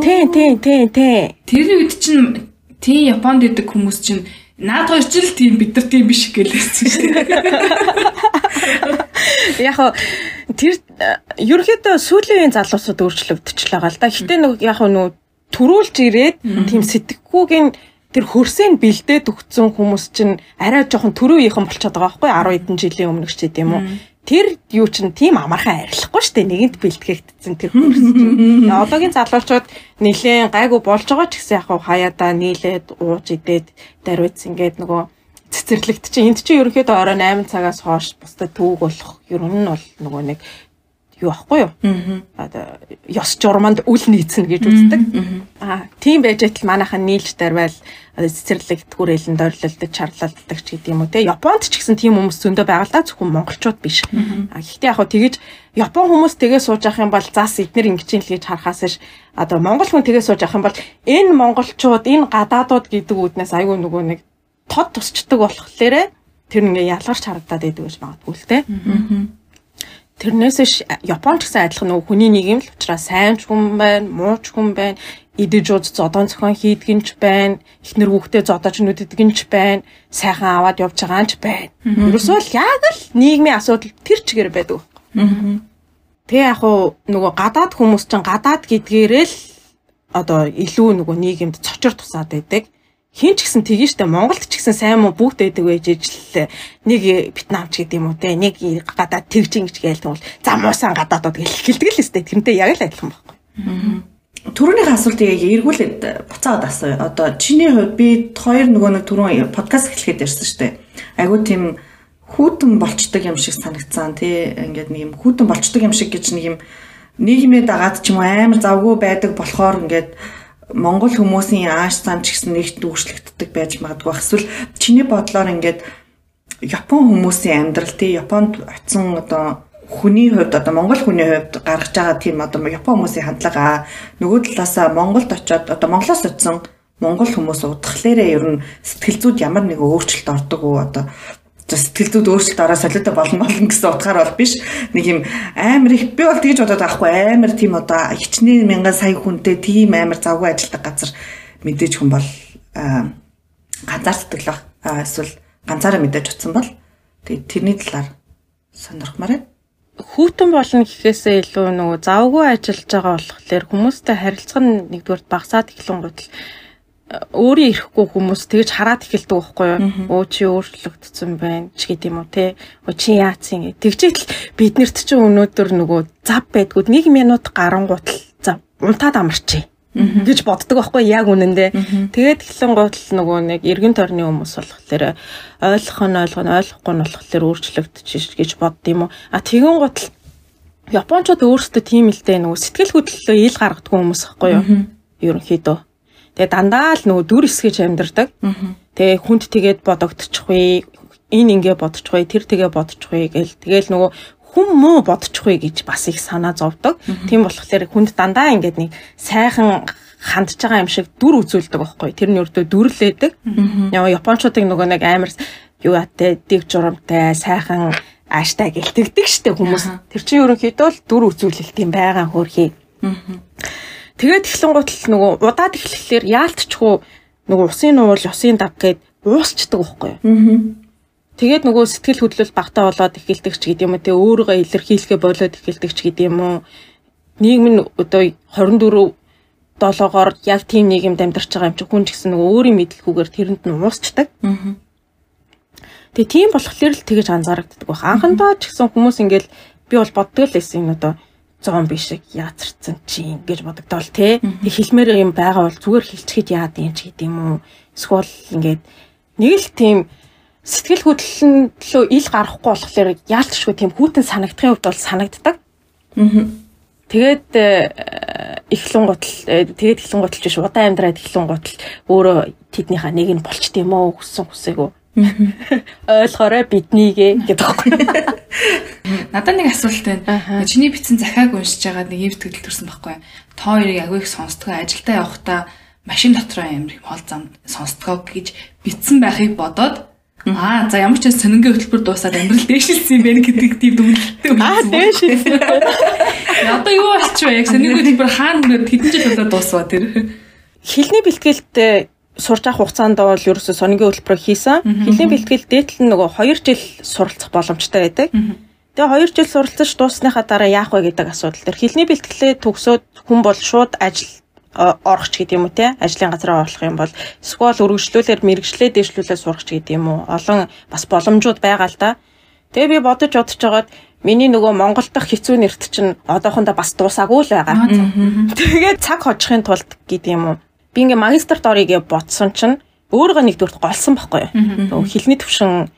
Тий, тий, тий, тий. Тэрний үед чинь тийм Японд идэг хүмүүс чинь наад хоёр ч л тийм бид нар тийм биш гэлээсэн шүү дээ. Яг тэр ерөөхдөө сүүлийн залуусууд өөрчлөгдөж байгаа л да. Гэтэ нэг яг нөө төрүүлж ирээд тийм сэтгэхгүйгийн тэр хөрсөнд бэлдээд өгцөн хүмүүс чинь арай жоохон төрөвийнхэн болчиход байгаа байхгүй 10 хэдэн жилийн өмнө ч юм уу. Тэр юу чинь тийм амархан арилахгүй шүү дээ. Нэгэнт бэлтгэгдсэн тэр хөрс чинь. Одоогийн залуучууд нэлээд гайгүй болж байгаа ч гэсэн яг хаяада нийлээд ууж идээд даруйц ингээд нөгөө цэцэрлэгт чинь энд чинь ерөнхийдөө орой 8 цагаас хойш бусдад төвөг болох ер нь бол нөгөө нэг юу ахгүй юу? Аа ёс журманд үл нийцнэ гэж үздэг. Аа тийм байж байтал манайхан нийлж дарвал цэцэрлэг түрэйлэн дойрлолдог, чарлалдаг ч гэдэг юм уу те. Японд ч гэсэн тийм хүмүүс зөндөө байгаа л да зөвхөн монголчууд биш. Аа гэхдээ яг хөө тэгэж Япон хүмүүс тгээ сууж явах юм бол зас эднэр ингэж л гэж харахаас ш одоо монгол хүн тгээ сууж явах юм бол энэ монголчууд энэ гадаадууд гэдэг үднээс айгүй нөгөө нэг тод тусчдаг болохоор тэр ингээ ялгарч харагдаад байдаг гэж магадгүй л те. Аа Тэрнээс ш Японд гэсэн адилхан нөгөө хүний нийгэм л учраас сайн ч хүн байна, муу ч хүн байна, идэж ууз зодон зохион хийдгэнч байна, эхнэр хүүхдээ зодож нүддгэнч байна, сайхан аваад явж байгаа ч байна. Ерөөсөө л яг л нийгмийн асуудал тэр чигээр байдаг. Тэгээ яг уу нөгөө гадаад хүмүүс чинь гадаад гэдгээрээ л одоо илүү нөгөө нийгэмд цочор тусаад байдаг хин ч гэсэн тгий штэ Монголд ч гэсэн сайн муу бүгд байдаг байж ижил нэг Вьетнамч гэдэг юм уу те нэг гадаад тэгж ингэж гээл тэгвэл за муусан гадаадууд гэж хэлдэг л штэ тэрнтэй яг л адилхан байхгүй. Төрөний асуултыг яг эргүүлээд буцаагаад асууя. Одоо чиний хувьд би хоёр нөгөө нэг түрүүн подкаст эхлэхэд ярьсан штэ. Айгуу тийм хүүтэн болчдөг юм шиг санагцсан тий ингээд нэг юм хүүтэн болчдөг юм шиг гэж нэг юм нийгмээ дагаад ч юм уу амар завгүй байдаг болохоор ингээд Монгол хүмүүсийн ааш зам ч гэсэн нэгт дүүшлэгддэг байж магадгүй. Эсвэл чиний бодлоор ингээд Япон хүмүүсийн амьдрал тий Японд очисон одоо хүний хувьд одоо монгол хүний хувьд гаргаж байгаа тийм одоо Япон хүмүүсийн хандлага нөгөө талаасаа Монголд очиод одоо Монголоос очисон монгол хүмүүс удахлаараа ер нь сэтгэл зүйд ямар нэг өөрчлөлт ордог уу одоо сэтгэл зүйд өөрчлөлт ороо солиотой болно болно гэсэн утгаар бол биш. Нэг юм амар их би бол тэгж бодоод байхгүй амар тийм одоо хичнээн мянган сая хүнтэй тийм амар завгүй ажилладаг газар мэдээж хүн бол ганцаарддаг л эсвэл ганцаараа мэдээж утсан бол тэгээ тэрний талаар сонирхмаар байна хүүтэн болно гэхээсээ илүү нөгөө завгүй ажиллаж байгаа болохоор хүмүүстэй харилцах нь нэгдүгээр багасаад эхлэн гутал өөрийн ирэхгүй хүмүүс тэгж хараад эхэлдэг байхгүй юу? Өө чи өөрчлөгдсөн байна ч гэдэм үү те. Өө чи яатсан гэ. Тэгжэл биднэрт чи өнөөдөр нөгөө зав байдгүй нэг минут гарангуутал за унтаад амарчээ гэж боддог байхгүй яг үнэндээ. Тэгээд эхлэн гутал нөгөө нэг эргэн тойрны хүмүүс болохоор ойлгох нь ойлгох нь ойлгохгүй нь болохоор өөрчлөгдөж гэж бодд юм уу. А тэгэн гутал Япончууд өөрсдөө тийм л дээ нөгөө сэтгэл хөдлөлөө ил гаргадаг хүмүүс байхгүй юу? Ерөнхийдөө Тэгээ дандаа л нөгөө дүр эсгэж амьдардаг. Тэгээ хүнд тэгээд бодогдчихгүй, энэ ингээ бодчихгүй, тэр тэгээ бодчихгүй гэл тэгэл нөгөө хүм муу бодчихгүй гэж бас их санаа зовдөг. Тийм болохоор хүнд дандаа ингээд нэг сайхан хандж байгаа юм шиг дүр үзүүлдэг байхгүй. Тэр нь өөртөө дүрлээдэг. Яа японочдыг нөгөө нэг амар юу яатай, дэг журамтай, сайхан ааштай гэлтэгдэг штэ хүмүүс. Тэр чинь ерөнхийдөө л дүр үзүүлэлт юм байгаа хөрхий. Тэгээд эхлэн гутал нөгөө удаад эхлэхлээр яалтчгүй нөгөө усын нуул, усын дав гээд уусчдаг байхгүй юу? Тэгээд нөгөө сэтгэл хөдлөл багтаа болоод эхэлдэг ч гэдэм үү те өөрийгөө илэрхийлэхэ болоод эхэлдэг ч гэдэм үү нийгэм нь одоо 24 долоогоор яг тийм нийгэмд амьдарч байгаа юм чи хүн ч гэсэн нөгөө өөрийн мэдлэгүүгээр тэрэнд нь уусчдаг. Тэгээ тийм болохоор л тэгэж анзаарагддаг байх. Анхандаа ч гэсэн хүмүүс ингээл би бол боддог л байсан юм одоо зомби шиг яатарсан чи ингэж бодогдоол те. Тэг хэлмээр юм байгаа бол зүгээр хэлчихэд яад юм ч гэдэм үү. Эсвэл ингээд нэг л тийм сэтгэл хөдлөлн лөө ил гарахгүй болохоор яалтчгүй тийм хүүтэн санагдахын хувьд бол санагддаг. Тэгээд эхлэн гутал тэгээд эхлэн гуталж биш удаан амьдраад эхлэн гутал өөрөө тэднийхээ нэг нь болчт юм уу хүссэн хүсээгүй Ойлгоорой биднийгээ гэдэг байхгүй. Надад нэг асуулт байна. Чиний бичсэн захааг уншиж байгаа нэг юм сэтгэл төрсэн байхгүй. Та хоёрыг агүй их сонсдгоо ажилдаа явахдаа машин дотроо амир хол зам сонсдгоо гэж бичсэн байхыг бодоод Аа за ямар ч сонингийн хөтөлбөр дуусаад амьдрал дээшилсэн юм байна гэдэг тийм дүгнэлттэй үү. Аа дээшилсэн. Одоо юу болчихвэ? Яг сонингийн хөтөлбөр хаана нүд хэдэн жил болоод дуусваа тэр. Хилний бэлтгэлтэй сурч авах хугацаанд бол ерөөсө сонингийн хөтөлбөрөөр хийсэн. Хилийн бэлтгэл дээтэл нь нөгөө 2 жил суралцах боломжтой байдаг. Тэгээ 2 жил суралцаж дуусныхаа дараа яах вэ гэдэг асуудал төр хилний бэлтгэлээ төгсөөд хүн бол шууд ажил орох ч гэдэг юм уу те ажлын газараа орлох юм бол эсвэл өргөжлүүлээр мэрэгчлээ дэвшлүүлээ сурах ч гэдэг юм уу олон бас боломжууд байгаа л да. Тэгээ би бодож бодож жагаад миний нөгөө Монгол дахь хэцүү нэрт чинь одоохондоо бас дуусаагүй л байгаа. Тэгээд цаг хожихын тулд гэдэг юм уу би ингээ магистрт орё гэж бодсон чинь өөрийгөө нэгдүгürt голсон байхгүй юу. Хилний төвшин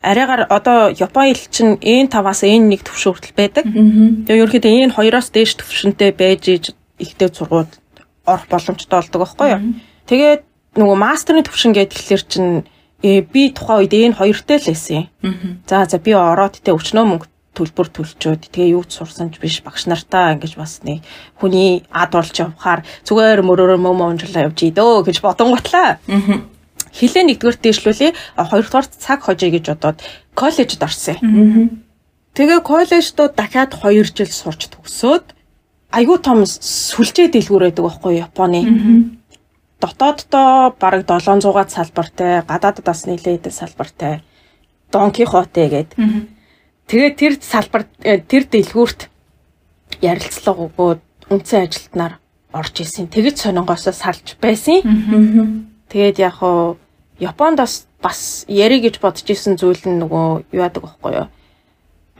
арайгаар одоо Япон хэл чинь N5-аас N1 төвшин хүртэл байдаг. Тэгээ ерөнхийдөө N2-оос дээш төвшөнтэй байж ихтэй сургууд орох боломжтой болдог байхгүй юу. Тэгээд нөгөө мастерны төвшин гэдэг тэгэхээр чинь э, би тухайн үед N2-тэй л байсан юм. За за би ороод тэ өчнөө мөнгө төлбөр төлчөөд тэгээ юу ч сурсан ч биш багш нартаа ингэж бас нэг хүний ад болж явхаар зүгээр мөрөөрөө мөм онжлоо явж идөө гэж бодонготлаа. Аа. Хилээ нэгдүгээр дэвшлүүлээ хоёрдугаар цаг хожие гэж бодоод коллежид орсон. Тэгээ коллеждод дахиад 2 жил сурч төгсөөд айгүй том сүлжээ дэлгүүр байдаг байхгүй Японы. Дотооддоо бараг 700-аад салбартай, гадаадд бас нэлээд салбартай. Дон Кихоте гэдэг. Тэгээ тэр салбар э, тэр дэлгүүрт ярилцлага өгөөд үндсэн ажилтнаар орж исэн. Тэгэж сонингоосоо салж байсан. Тэгээд яг хуу Японд бас бас яри гэж бодож исэн зүйл нь нөгөө юу яадаг байхгүй юу?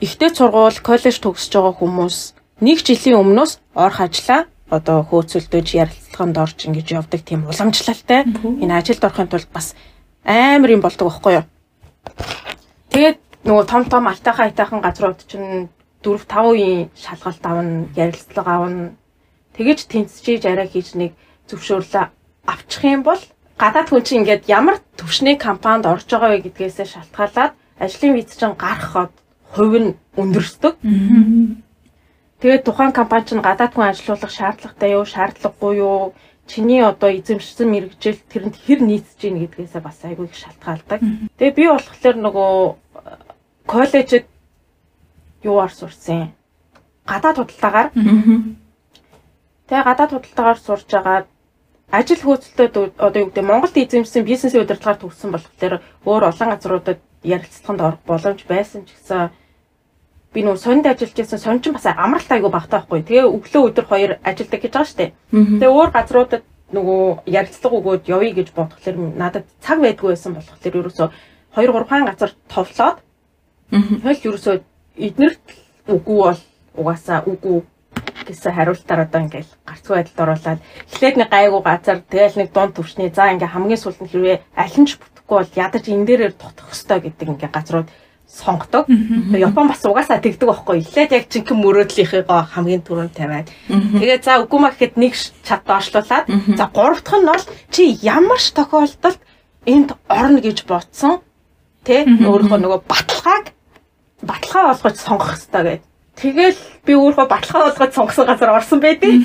Ихтэй сургууль, коллеж төгсөж байгаа хүмүүс нэг жилийн өмнөөс орох ажлаа одоо хөөцөлдөж ярилцлаганд орж ингэж явдаг тийм уламжлалтай. Энэ ажилд орохын тулд бас амар юм болдог байхгүй юу? Тэгээд нөгөө том том алтайхан айтайхан газрууд чинь 4 5 үеийн шалгалт авна, ярилцлага авна. Тэгэж тэнцчиж арай хийж нэг зөвшөөрлөө авчих юм бол гадаад хүн чинь ингээд ямар төвшний компанид орж байгаа вэ гэдгээсээ шалтгаалаад ажлын виз чинь гарах хувь нь өндөрсдөг. Тэгээд тухайн компани чинь гадаад хүн ажилуулах шаардлагатай юу, шаардлагагүй юу, чиний одоо эзэмшсэн мэрэгжил тэрэнд хэр нийцэж гин гэдгээсээ бас айгүй их шалтгаалдаг. Тэгээ би болохоор нөгөө коллежид юуар сурсан. Гадаад худалдаагаар. Тэгээ гадаад худалдаагаар сурж байгаа ажил хөөцөлтөд одоо юу гэдэг Монголд эзэмшсэн бизнесийн удирдлагаар төгссөн болохоор өөр олон газруудад ярилцлаганд орох боломж байсан ч гэсэн би нөө сонд ажиллаж байсан сон ч бас амралт айгу багтаа байхгүй. Тэгээ өглөө өдөр хоёр ажилладаг гэж байгаа штеп. Тэгээ өөр газруудад нөгөө ярилцлага өгөөд явъя гэж бодхолоор надад цаг байдгүй байсан болохоор ерөөсөө 2 3 хаан газар товлоод хөл ерөөсөө эднэрт үгүй бол угаасаа үгүй гэсэн хариултаар одоо ингээл гарцгүй байдалд оруулаад эхлээд нэг гайгүй газар тэгэл нэг дунд төвчний за ингээ хамгийн сүүлд нь хэрвээ аль нь ч бүтэхгүй бол ядаж энэ дээрээр тутах хөстой гэдэг ингээ газрууд сонгодог. Япон бас угаасаа тэгдэг байхгүй. Эхлээд яг жинхэнэ мөрөөдлийнхийгоо хамгийн түрүүнд тавиад. Тэгээ за үгүй маа гэхэд нэг чат доошлуулад за гурав дахь нь бол чи ямар ч тохиолдолд энд орно гэж бодсон. Тэ өөрийнхөө нөгөө баталгааг баталгаа олгож сонгох хэрэгтэй гэдэг. Тэгэл би өөрөө баталгаа олгож сонгосон газар орсон байдгийг.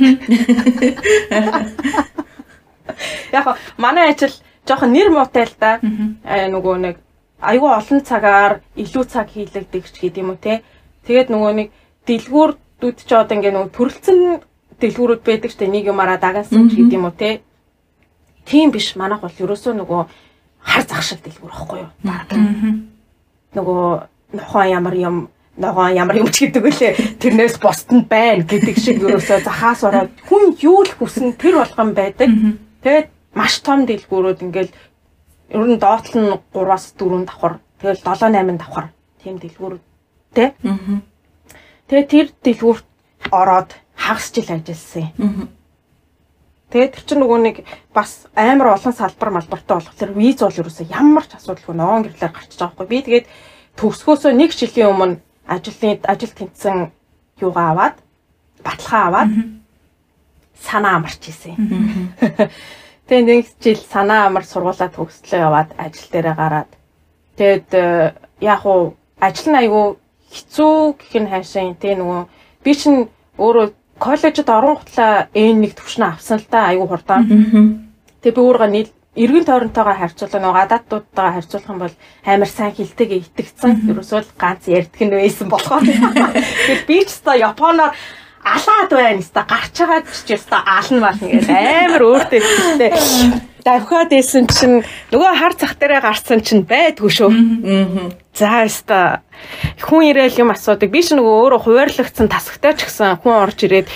Яг манай ажил жоохон нэр муутай л да. Аа э, нөгөө нэг айгүй олон цагаар илүү цаг хийлэгдэг ч гэдэм үү те. Тэгээд нөгөө нэг дэлгүүрдүүд ч одоо ингээ нөгөө төрөлцөн дэлгүүрүүд байдаг штэ нэг юмараа дагасан ч гэдэм үү те. Тийм биш манайх бол ерөөсөө нөгөө хар зах шиг дэлгүүр واخгүй юу. Нөгөө нохоо ямар юм ногоо ямар юм ч гэдэг үлээ тэрнээс босд нь байна гэдэг шиг ерөөсөө захаас ороод хүн юу л хүснэ тэр болгон байдаг. Тэгээд маш том дэлгүүрүүд ингээл ер нь доотл нь 3-аас 4 давхар тэгэл 7 8 давхар тийм дэлгүүрүүд тэ. Тэгээ тэр дэлгүүрт ороод хагас жил ажилласан юм. Тэгээд тэр чинь нөгөө нэг бас амар олон салбар малбартай болохоор виз бол ерөөсөө ямар ч асуудалгүй ногоон гэрлээр гарчиж байгаа хгүй. Би тэгээд төгсгөөсөө нэг жилийн өмнө ажлын ажил тэнцсэн юугаа аваад баталгаа аваад санаа амарч исэн. Тэгээ нэг жил санаа амар сургуулаа төгслөө яваад ажил дээрээ гараад. Тэгээд э, яг уу ажил нь айгүй хэцүү гэх нь хайшаа тий нөгөө би чинь өөрөө коллежид оронготлаа N1 төвшнө авсан л да айгүй хурдан. Тэгээ би өөргөө нийл эргэн тойронтойгоо харьцуулах нөгөө гадааддуудтайгаа харьцуулах юм бол амар сайн хилтэйгээ итгэцэн ерөөсөө ганц ярьдаг нь байсан болохоор. Тэгэхээр би ч та Японоор алаад байна ста гарч байгаа ч яста аална мална гэж амар өөртөө ихтэй давхаад исэн чинь нөгөө хар цах дээрээ гарсан чинь байдгүй шүү. За яста хүн ирээл юм асуудаг. Би ч нөгөө өөрөө хуваарлагдсан тасагтай ч гэсэн хүн орж ирээд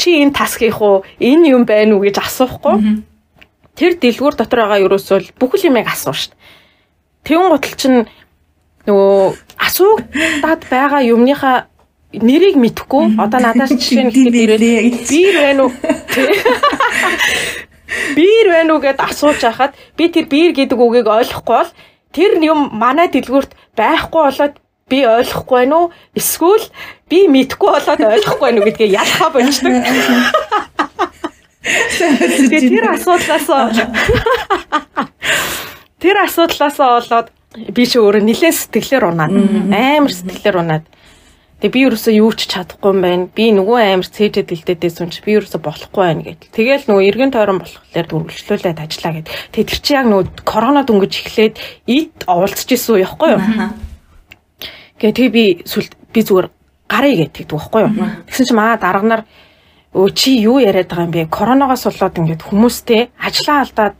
чи энэ таск их уу? Энэ юм байна уу гэж асуухгүй. Тэр дэлгүүр дотор байгаа ерөөсөө бүхэл юмыг асуув шүү. Тэгүн гутал чинь нөгөө асуугдаад байгаа юмныхаа нэрийг мэдэхгүй одоо надаас жишээ нь хэлээд биер байна уу биер байна уу гэд асууж хахад би тэр биер гэдэг үгийг ойлгохгүй бол тэр юм манай дэлгүүрт байхгүй болоод би ойлгохгүй байна уу эсвэл би мэдэхгүй болоод ойлгохгүй байна уу гэдгээ ялхаа болчдөг тэр асуудлаас тэр асуудлаас болоод би ч өөрөө нэлээд сэтгэлээр унаад амар сэтгэлээр унаад Тэгээ би ерөөсөө юу ч чадахгүй юм байна. Би нөгөө амар цээжэд илдээдээс үнч би ерөөсөө болохгүй байна гэтэл. Тэгээл нөгөө эргэн тойрон болохоор дүрвэлжлүүлээд ажиллаа гэд. Тэгээ тэр чи яг нөгөө корона дөнгөж эхлээд ид оволцож исэн уу яахгүй юу? Гэ тэгээ би сүлд би зүгээр гарыг гэдэг байхгүй юу. Тэгсэн чинь маа дарга нар өө чи юу яриад байгаа юм бэ? Коронавигоос болоод ингээд хүмүүстэй ажлаа алдаад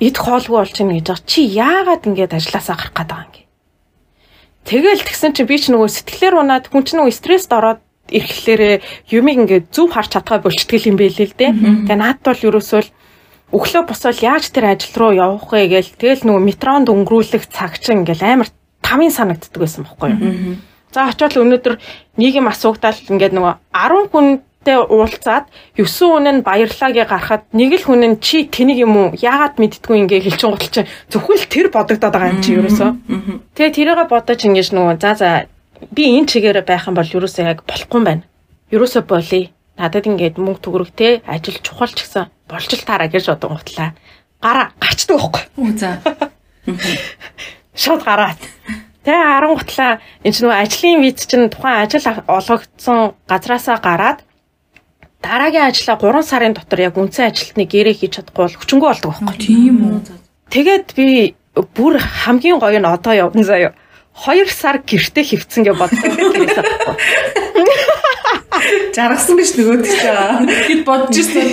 эд хоолгүй байна гэж байгаа. Чи яагаад ингээд ажлаасаа гарах гээд байгаа юм гээ. Тэгэл тэгсэн чи би ч нөгөө сэтгэлээр унаад хүн ч нөгөө стресст ороод ирэхлээрээ юмыг ингээд зөв харж чадхаа болчтгол юм бэ лээ л дээ. Тэгээ наад бол ерөөсөө өглөө босоод яаж тэр ажил руу явах вэ гээл тэгэл нөгөө метронд өнгөрүүлэх цаг чинь ингээл амар тамийн санагддаг байсан байхгүй юу. За очиод өнөөдөр нэг юм асуугдаал ингээд нөгөө 10 хүнтэй уулзаад 9 хүн нь баярлаагээ гарахад нэг л хүн нь чи тэнийг юм уу яагаад мэддггүй ингээ хэлчин гутал чинь зөвхөн л тэр бодогдоод байгаа юм чи ерөөсөө. Тэгээ тэрийгэ бодож ингэж нөгөө за за би энэ чигээр байх юм бол ерөөсөө яг болохгүй юм байна. Ерөөсөө болий. Надад ингээд мөнгө төгрөг те ажил чухал ч гэсэн болж л таараа гэж бодонгутлаа. Гараа гарчдаг байхгүй. Үу за. Шууд гараад. Тэгээ харангутлаа энэ ч нөгөө ажлын виз чинь тухайн ажил олгогдсон газраасаа гараад дараагийн ажлаа 3 сарын дотор яг үндсэн ажилтны гэрээ хийж чадахгүй бол хүчингү болдог байхгүй. Тийм үү. Тэгээд би бүр хамгийн гоё нь одоо явна заяа. 2 сар гэрте хөвцөн гэж гэрээсээ байхгүй. Жаргасан гэж нөгөөд чинь. Гэт бодож ирсэн.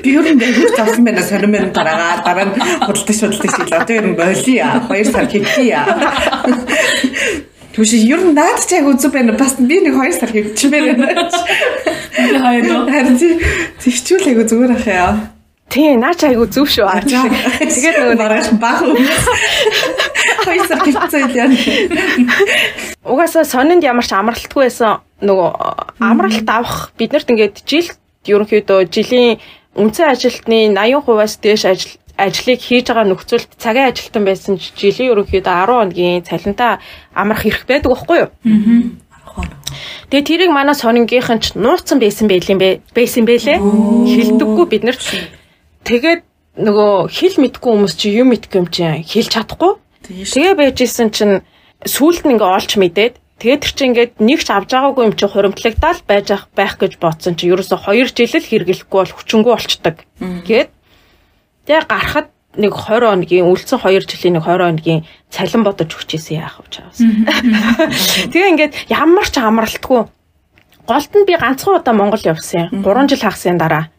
Би юу юм бэ? Хурц авсан байна. Сонир мэн гараагаад дараа нь худалдаж худалдаж хийлээ. Одоо ер нь болиа. 2 сар хэвтийа. Түши ер нь наад ч яг үзүү байна. Бас би нэг 2 сар хэвчмээр байна. Би хаяа. Харин тий хичүүл айгу зүгээр ах яа. Тий, наач айгу зүв шүү. Тэгээд нөгөө маргааш баг юм. Хоёр сар хэвцээ яа. Угаасаа сонинд ямар ч амралтгүй байсан нөгөө амралт авах биднэрт ингээд жил ерөнхийдөө жилийн үндсэн ажилтны 80%-аас дээш ажил ажлыг хийж байгаа нөхцөлд цагийн ажилтан байсан ч жилийн ерөнхийдөө 10 хоногийн цалинтаа амрах хэрэг байдаг байхгүй юу? Аа. Тэгээ тэрийг манай сонингийнхан ч нууцсан байсан байл юм бэ? Байсан бэлээ. Хилдэггүй бид нар. Тэгээд нөгөө хэл мэдгүй хүмүүс чи юм мэдгүй юм чи хэлж чадахгүй. Тэгээ байж исэн чинь сүулт нь ингээ олж мэдээд тэгээд тэр чинь ингээд нэг ч авж байгаагүй юм чи хуримтлагдаал байж байх гэж бодсон чи ерөөсө 2 жил л хэрэглэхгүй бол хүчингү болчдөг. Гээд тэгээ гарахад нэг 20 хоногийн үлдсэн 2 жилийн нэг 20 хоногийн цалин бодож өгчээсэн яах вэ чаас. Тэгээ ингээд ямар ч амралтгүй голд нь би ганцхан удаа Монгол явсан юм. 3 жил хагасны дараа.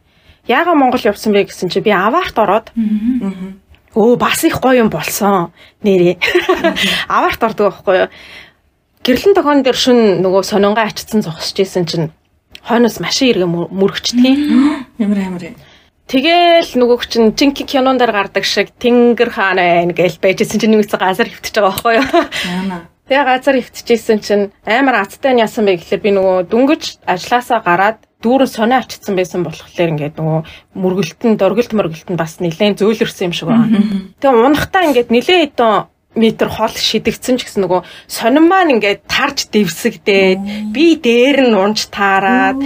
Яагаад Монгол явсан бэ гэсэн чи би аваарт ороод өө бас их гоё юм болсон нэрээ. Аваарт ордог байхгүй юу? Гэрлэн тохион дээр шин нөгөө сонингаа ачцсан зогсож исэн чинь хойноос машин иргэ мөрөгчдөг. Ямар амар юм. Тэгэл нөгөөг чинь чинки кинон дээр гардаг шиг тэнгэр хаан байна гэж байжсэн чинь нэгс газар хөвтөж байгаа байхгүй юу? Яана. Тэгээ газар хөвтөжсэн чинь амар азтай нь ясан бэ гэхэлэр би нөгөө дүнгэж ажилласаа гараад дүүрэн сонио ачцсан байсан болохоор ингээд нөгөө мөргөлтөн дөргөлт мөргөлтөнд бас нэлээд зөөлрсөн юм шиг байна. Тэгээ унахтаа ингээд нэлээд хэдэн метр хол шидэгцэн ч гэсэн нөгөө сонин маань ингээд тарж дэвсэгдээд би дээр нь унж таарад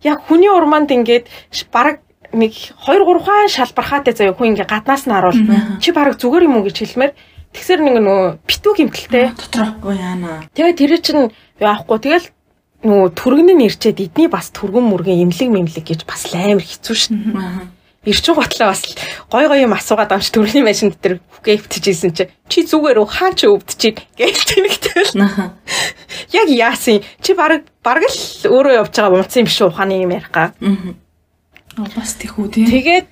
яг хүний урманд ингээд бараг нэг 2 3 хаан шалбархаатай заяа хүн ингээ гаднаас нь харуул чи бараг зүгээр юм уу гэж хэлмээр тэгсэр нэг нөгөө битүү гимтэлтэй Дотроо яана. тэгээ тэр чинь яахгүй тэгэл нөгөө түргэн нь ирчээд эдний бас түргэн мөргэн имлэг мэмлэг гэж бас амар хэцүү шин. Ирчин готлоо бас гой гой юм асуугаад амч төрний машинд дээр бүгэ өвтчихсэн чи. Чи зүгээр үү хаан ч өвдчих гэж тэнэгтэл. Яг яасан? Чи баг баг л өөрөө явж байгаа унцсан юм биш ухааны юм ярих га. Бас тийхүү тий. Тэгээд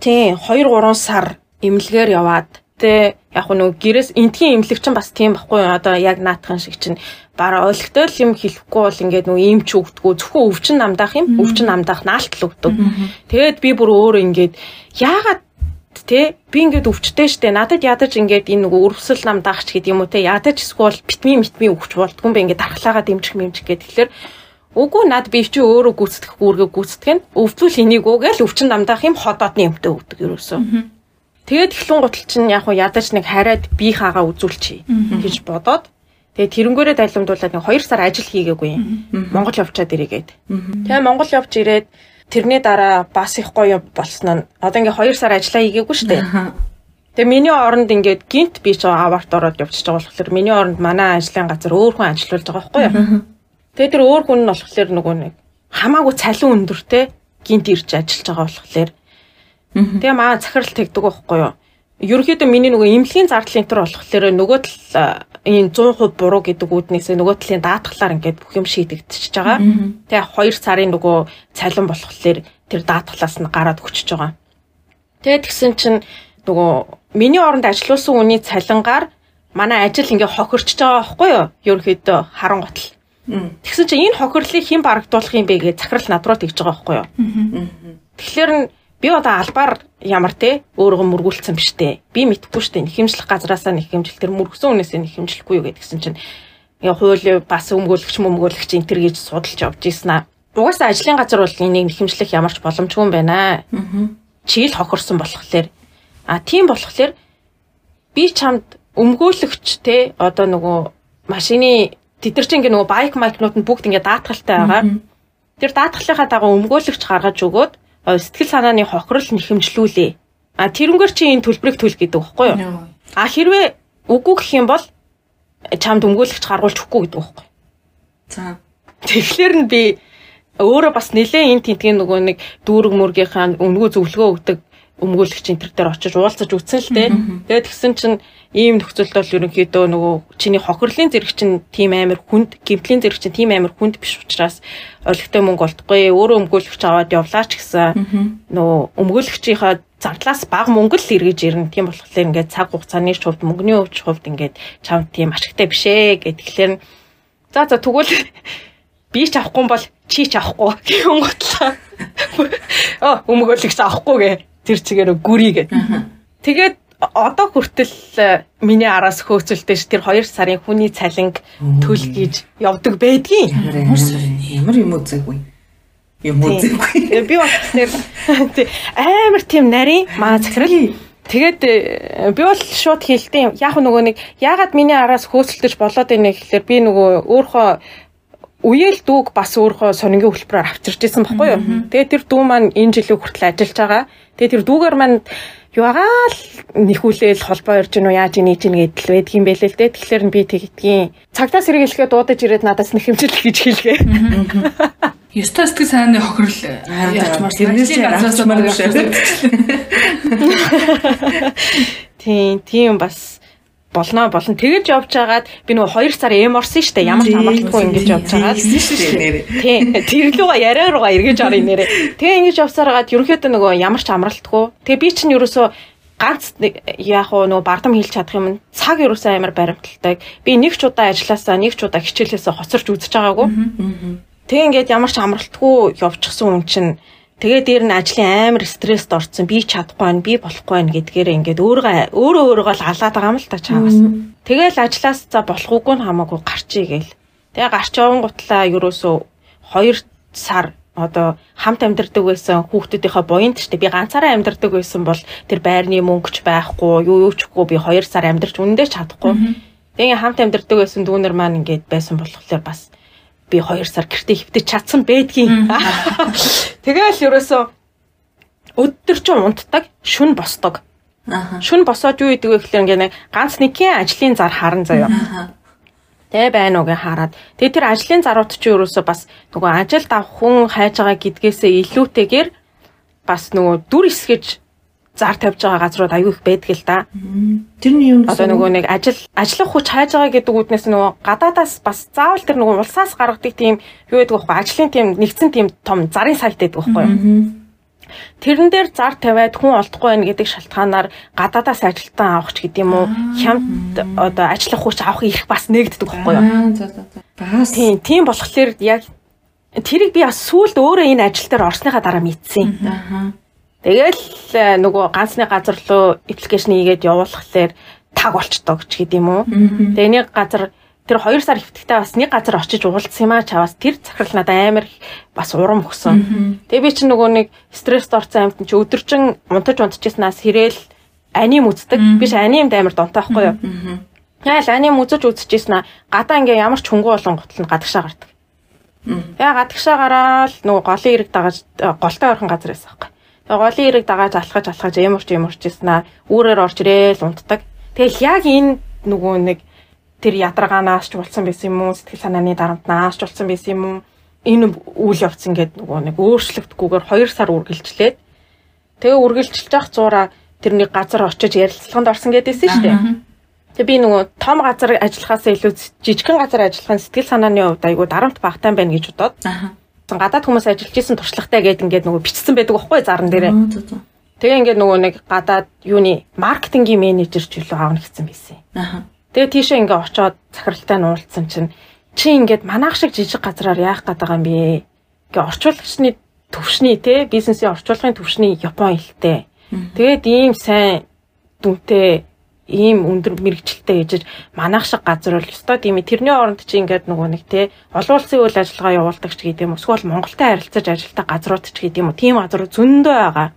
тий 2 3 сар имлэгээр яваад тэ яг нөгөө гэрээс энтгийн имлэг чинь бас тийм байхгүй юу одоо яг наатхан шиг чинь бараа ойлгохтой л юм хэлэхгүй бол ингээд нөгөө ийм ч өгдөггүй зөвхөн өвчин намдаах юм өвчин намдаах наалт л өгдөг. Тэгээд би бүр өөрөө ингээд яагаад те би ингээд өвчтэй штэ надад ядаж ингээд энэ нөгөө өрөвсөл намдаах ч гэдэг юм уу те ядаж эсвэл витамин витамин өгч болдгүй юм бэ ингээд дархлаагаа дэмжих мэмжих гэдэг тэгэхээр Үгүй над би чи өөрөө гүйцэтгэх үүргээ гүйцэтгэх нь өвдвөл энийг үгээл өвчин намдаах юм ходоодны юмтай өгдөг ерөөсөө. Тэгээд эхлэн гутал чинь яг уу ядаж нэг хараад би хаагаа үзүүлчихье гэж бодоод тэгээд тэрнгээрээ дайлимдуулаад нэг 2 сар ажил хийгээгүй. Монгол явчаад ирээгээд. Тэгээ Монгол явж ирээд тэрний дараа бас их гоё болсон нь одоо ингээ 2 сар ажиллаа хийгээгүй шүү дээ. Тэгээ миний оронд ингээд гинт би ч аварт ороод явчихж байгаа болохоор миний оронд манай ажлын газар өөр хүн ажиллаж байгаа байхгүй юу? Тэгээ тэр өөр хүн нь болохоор нөгөө нэг хамаагүй цалин өндөртэй гинт ирж ажиллаж байгаа болохоор тэгээ маа захирал тэгдэг байхгүй юу? ерөнхийдөө миний нөгөө имлэгийн зардлын төр болохоор нөгөө тал энэ 100% буруу гэдэг үүднээсээ нөгөө талын даатгалаар ингээд бүх юм шийдэгдчихэж байгаа. Тэгээ 2 сарын нөгөө цалин болохоор тэр даатгалаас нь гараад өгчөж байгаа. Тэгээ тэгсэн чинь нөгөө миний оронд ажилласан хүний цалингаар манай ажил ингээ хохирчж байгаа байхгүй юу? Ерөнхийдөө харангуйтал. Тэгсэн чинь энэ хохирлыг хэн барагдуулах юм бэ гэж захирал над руу тэгж байгаа байхгүй юу? Тэгэхээр би одоо албаар ямар те өөрийгөө мөргүүлсэн биш те. Би мэдхгүй штэ нэхэмжлэх газраасаа нэхэмжил тэр мөргсөн хүнээсээ нэхэмжлэхгүй юу гэдгсэн чинь ингээ хууль бас өмгөөлөгч мөмгөөлөгч энэ төр гэж судалж явж ийсэн аа. Угаасаа ажлын газар бол энийг нэхэмжлэх ямарч боломжгүй юм байна. Чи л хохирсон болохоор а тийм болохоор би чамд өмгөөлөгч те одоо нөгөө машины тэд нар чинь ингээ нөгөө байк майкнууд нь бүгд ингээ даатгалтай байгаа. Тэр даатгалынхаа дагуу өмгөөлөгч гаргаж өгөөд сэтгэл санааны хохирол нэхэмжлүүлээ. А тэрнгээр чи энэ төлбөрийг төлөх гэдэг багхгүй юу? А хэрвээ үгүй гэх юм бол чамд өмгөөлөгч гаргуулж өгөхгүй гэдэг багхгүй. За. Тэгэхээр нь би өөрөө бас нэлээ энэ тентгийн нөгөө нэг дүүрэг мөргийнхаа өнгөө зөвлөгөө өгдөг өмгөөлөгч энэ төр дээр очиж уулзаж үтсэн л дээ. Тэгээд тэгсэн чинь ийм нөхцөлд бол ерөнхийдөө нөгөө чиний хохирлын зэрэг чинь тийм амар хүнд, гимтлийн зэрэг чинь тийм амар хүнд биш учраас олигтой мөнгө олдохгүй, өөрөө өмгөөлөгч аваад явлаач гэсэн нөгөө өмгөөлөгчийнхаа зардлаас бага мөнгө л эргэж ирнэ. Тийм болохоор ингээд цаг хугацааны хувьд мөнгөний хувьд ингээд чамд тийм ашигтай биш ээ гэхэлэр за за тэгвэл би ч авахгүй бол чи ч авахгүй гэх готлаа. Оо өмгөөлөгч авахгүй гэ тэр чигээр гүрий гэд. Тэгээд одоо хүртэл э, миний араас хөөцөлтэй ш тэр 2 сарын хүний цалинг төл гэж явдаг байдгийн. Ямар юм үзээгүй. Юм үзээгүй. Би болохоор амар тийм нарийн маа захирал Тэгээд э, би бол шууд хэлтiin. Яг нөгөө нэг яагаад миний араас хөөцөлдөж болоод байна гэхэлэр би нөгөө өөрхөө үеэл дүүг бас өөрхөө сонингийн хөтөлбөрөөр авчирч исэн баггүй юу. Тэгээд тэр дүү маань энэ жилийн хүртэл ажиллаж байгаа. Тэгээд тэр дүүгээр маань юагаал нэхүүлээл холбоо ирж гинөө яаж ийж ийн гэдэл байдаг юм бэлээ л дээ. Тэгэхээр би тэгдгийн цагтаа сэргийлэхэд дуудаж ирээд надаас нэхэмжил гэж хэлгээ. Ёстой сэтгэл санааны хохирол ячмаар тэрнээс газраас мөр биш. Тийм, тийм бас болно болно. Тэгэж явж байгаад би нөгөө 2 сар эм орсон шүү дээ ямар ч амарлахгүй ингэж явж байгаад. Тийм тэр луга яриа руугаа эргэж орё нэрэ. Тэгээ ингэж явсараад ерөнхийдөө нөгөө ямар ч амралтгүй. Тэгээ би чинь ерөөсөө ганц яг уу нөгөө бардам хийлч чадах юм цаг ерөөсөө амар баримталтай. Би нэг ч удаа ажилласаа нэг ч удаа хичээлээсээ хоцорч үзэж байгаагүй. Тэгээ ингээд ямар ч амралтгүй явчихсан хүн чинь Тэгээ дээр нь ажлын амар стресст орсон. Би чадахгүй байна, би болохгүй байна гэдгээр ингээд өөрөө өөрөө өөрийгөө л алаад байгаа юм л та чаагаас. Тэгээл ажлаас за болохгүй нь хамаагүй гарчий гээл. Тэгээ гарч явсан гутлаа ерөөсөө 2 сар одоо хамт амьдардаг байсан хүүхдүүдийнхээ буянд ч би ганцаараа амьдардаг байсан бол тэр байрны мөнгөч байхгүй юу юу чгүй би 2 сар амьдарч үнэндээ чадахгүй. Тэгээ хамт амьдардаг байсан дүүнер маань ингээд байсан болохоор бас би 2 сар гэртээ хөвтөж чадсан байдгийн. Тэгээл ерөөсөө өдөр чинь унтдаг, шүн босдог. Шүн босоод юу идэг вэ гэхээр ингээ нэг ганц нэгэн ажлын зар харан заяа. Тэ байна уу гэ хараад. Тэгээ тэр ажлын зарууд чинь ерөөсөө бас нөгөө ажилд авах хүн хайж байгаа гэдгээсээ илүүтэйгээр бас нөгөө дүр эсгэж зар тавьж байгаа газрууд аягүй их байдаг л да. Тэрний юм одоо нөгөө нэг ажил ажиллах хүч хайж байгаа гэдэг үднээс нөгөө гадаадаас бас заавал тэр нөгөө улсаас гаргадаг тийм юу гэдэг вэ? Ажлын тийм нэгдсэн тийм том зарын сайт байдаг байхгүй юу? Тэрэн дээр зар тавиад хүн олдохгүй байх гэдэг шалтгаанаар гадаадаас ажилтан авах ч гэдэм үү хямд одоо ажиллах хүч авах их бас нэгддэг байхгүй юу? Бас тийм тийм болохоор яг тэрийг би бас сүүлд өөрөө энэ ажил дээр орсныхаа дараа мэдсэн. Аа Тэгэл э, нөгөө ганцны газар руу аппликейшн хийгээд явуулахлаар таг болчдог ч гэдэм үү. Тэгээ нэг газар тэр 2 сар хөвтгтээ бас нэг газар очиж уулзсан юм аа чаваас тэр захирал надад амар бас урам өгсөн. Тэгээ би чинь нөгөө нэг стресс орсон амьтан чи өдөржин унтаж унтчихснаас хэрээл аним үздэг. Би ч анимд амар донтой байхгүй юу? Яа л аним үзэж үзчихсэн аа гадаа ингээ ямар ч хөнгө болон готл нь гадагшаа гардаг. Тэгээ гадагшаа гараад нөгөө голын ирэг дагаж э, голтой орхон газар байсан байхгүй. Голын эрэг дагааж алхаж алхаж ямарч ямарч ийсэн аа үүрээр орж ирээл унтдаг. Тэгэл яг энэ нөгөө нэг тэр ядаргаанаас ч болсон байсан юм уу сэтгэл санааны дарамтнаас ч болсон байсан юм уу энэ үйл явц ингээд нөгөө нэг өөрчлөгдөхгүйгээр 2 сар үргэлжлээд тэгээ үргэлжилж явах зураа тэрний газар очиж ярилцлаганд орсон гэдээсэн шүү дээ. Тэгээ би нөгөө том газар ажиллахаас илүү жижигхэн газар ажиллахын сэтгэл санааны хувьд айгүй дарамт багтаан байна гэж бодоод. Аа. Гадаад хүмүүс ажиллаж исэн туршлагатай гэдэг ингээд нөгөө бичсэн байдаг байхгүй зарн дээрээ. Тэгээ ингээд нөгөө нэг гадаад юуны маркетингийн менежер ч илүү аавна гэсэн байсан. Аа. Тэгээ тийшээ ингээд очоод захиралтай нь уулзсан чинь чи ингээд манайх шиг жижиг газраар яах гээд байгаа юм бэ? Ингээ орчуулагчны төвшний те бизнесийн орчуулгын төвшний Япон хэлтэй. Тэгээд ийм сайн дүнтэй ийм өндөр мэрэгчлэлтэй ээжж манайх шиг газар бол өстой тийм тэрний оронд чи ингээд нөгөө нэг те олон улсын үйл ажиллагаа явуулдаг ч гэдэг юм эсвэл Монголтой харилцаж ажилладаг газрууд ч гэдэг юм уу тийм газар зөндөө байгаа.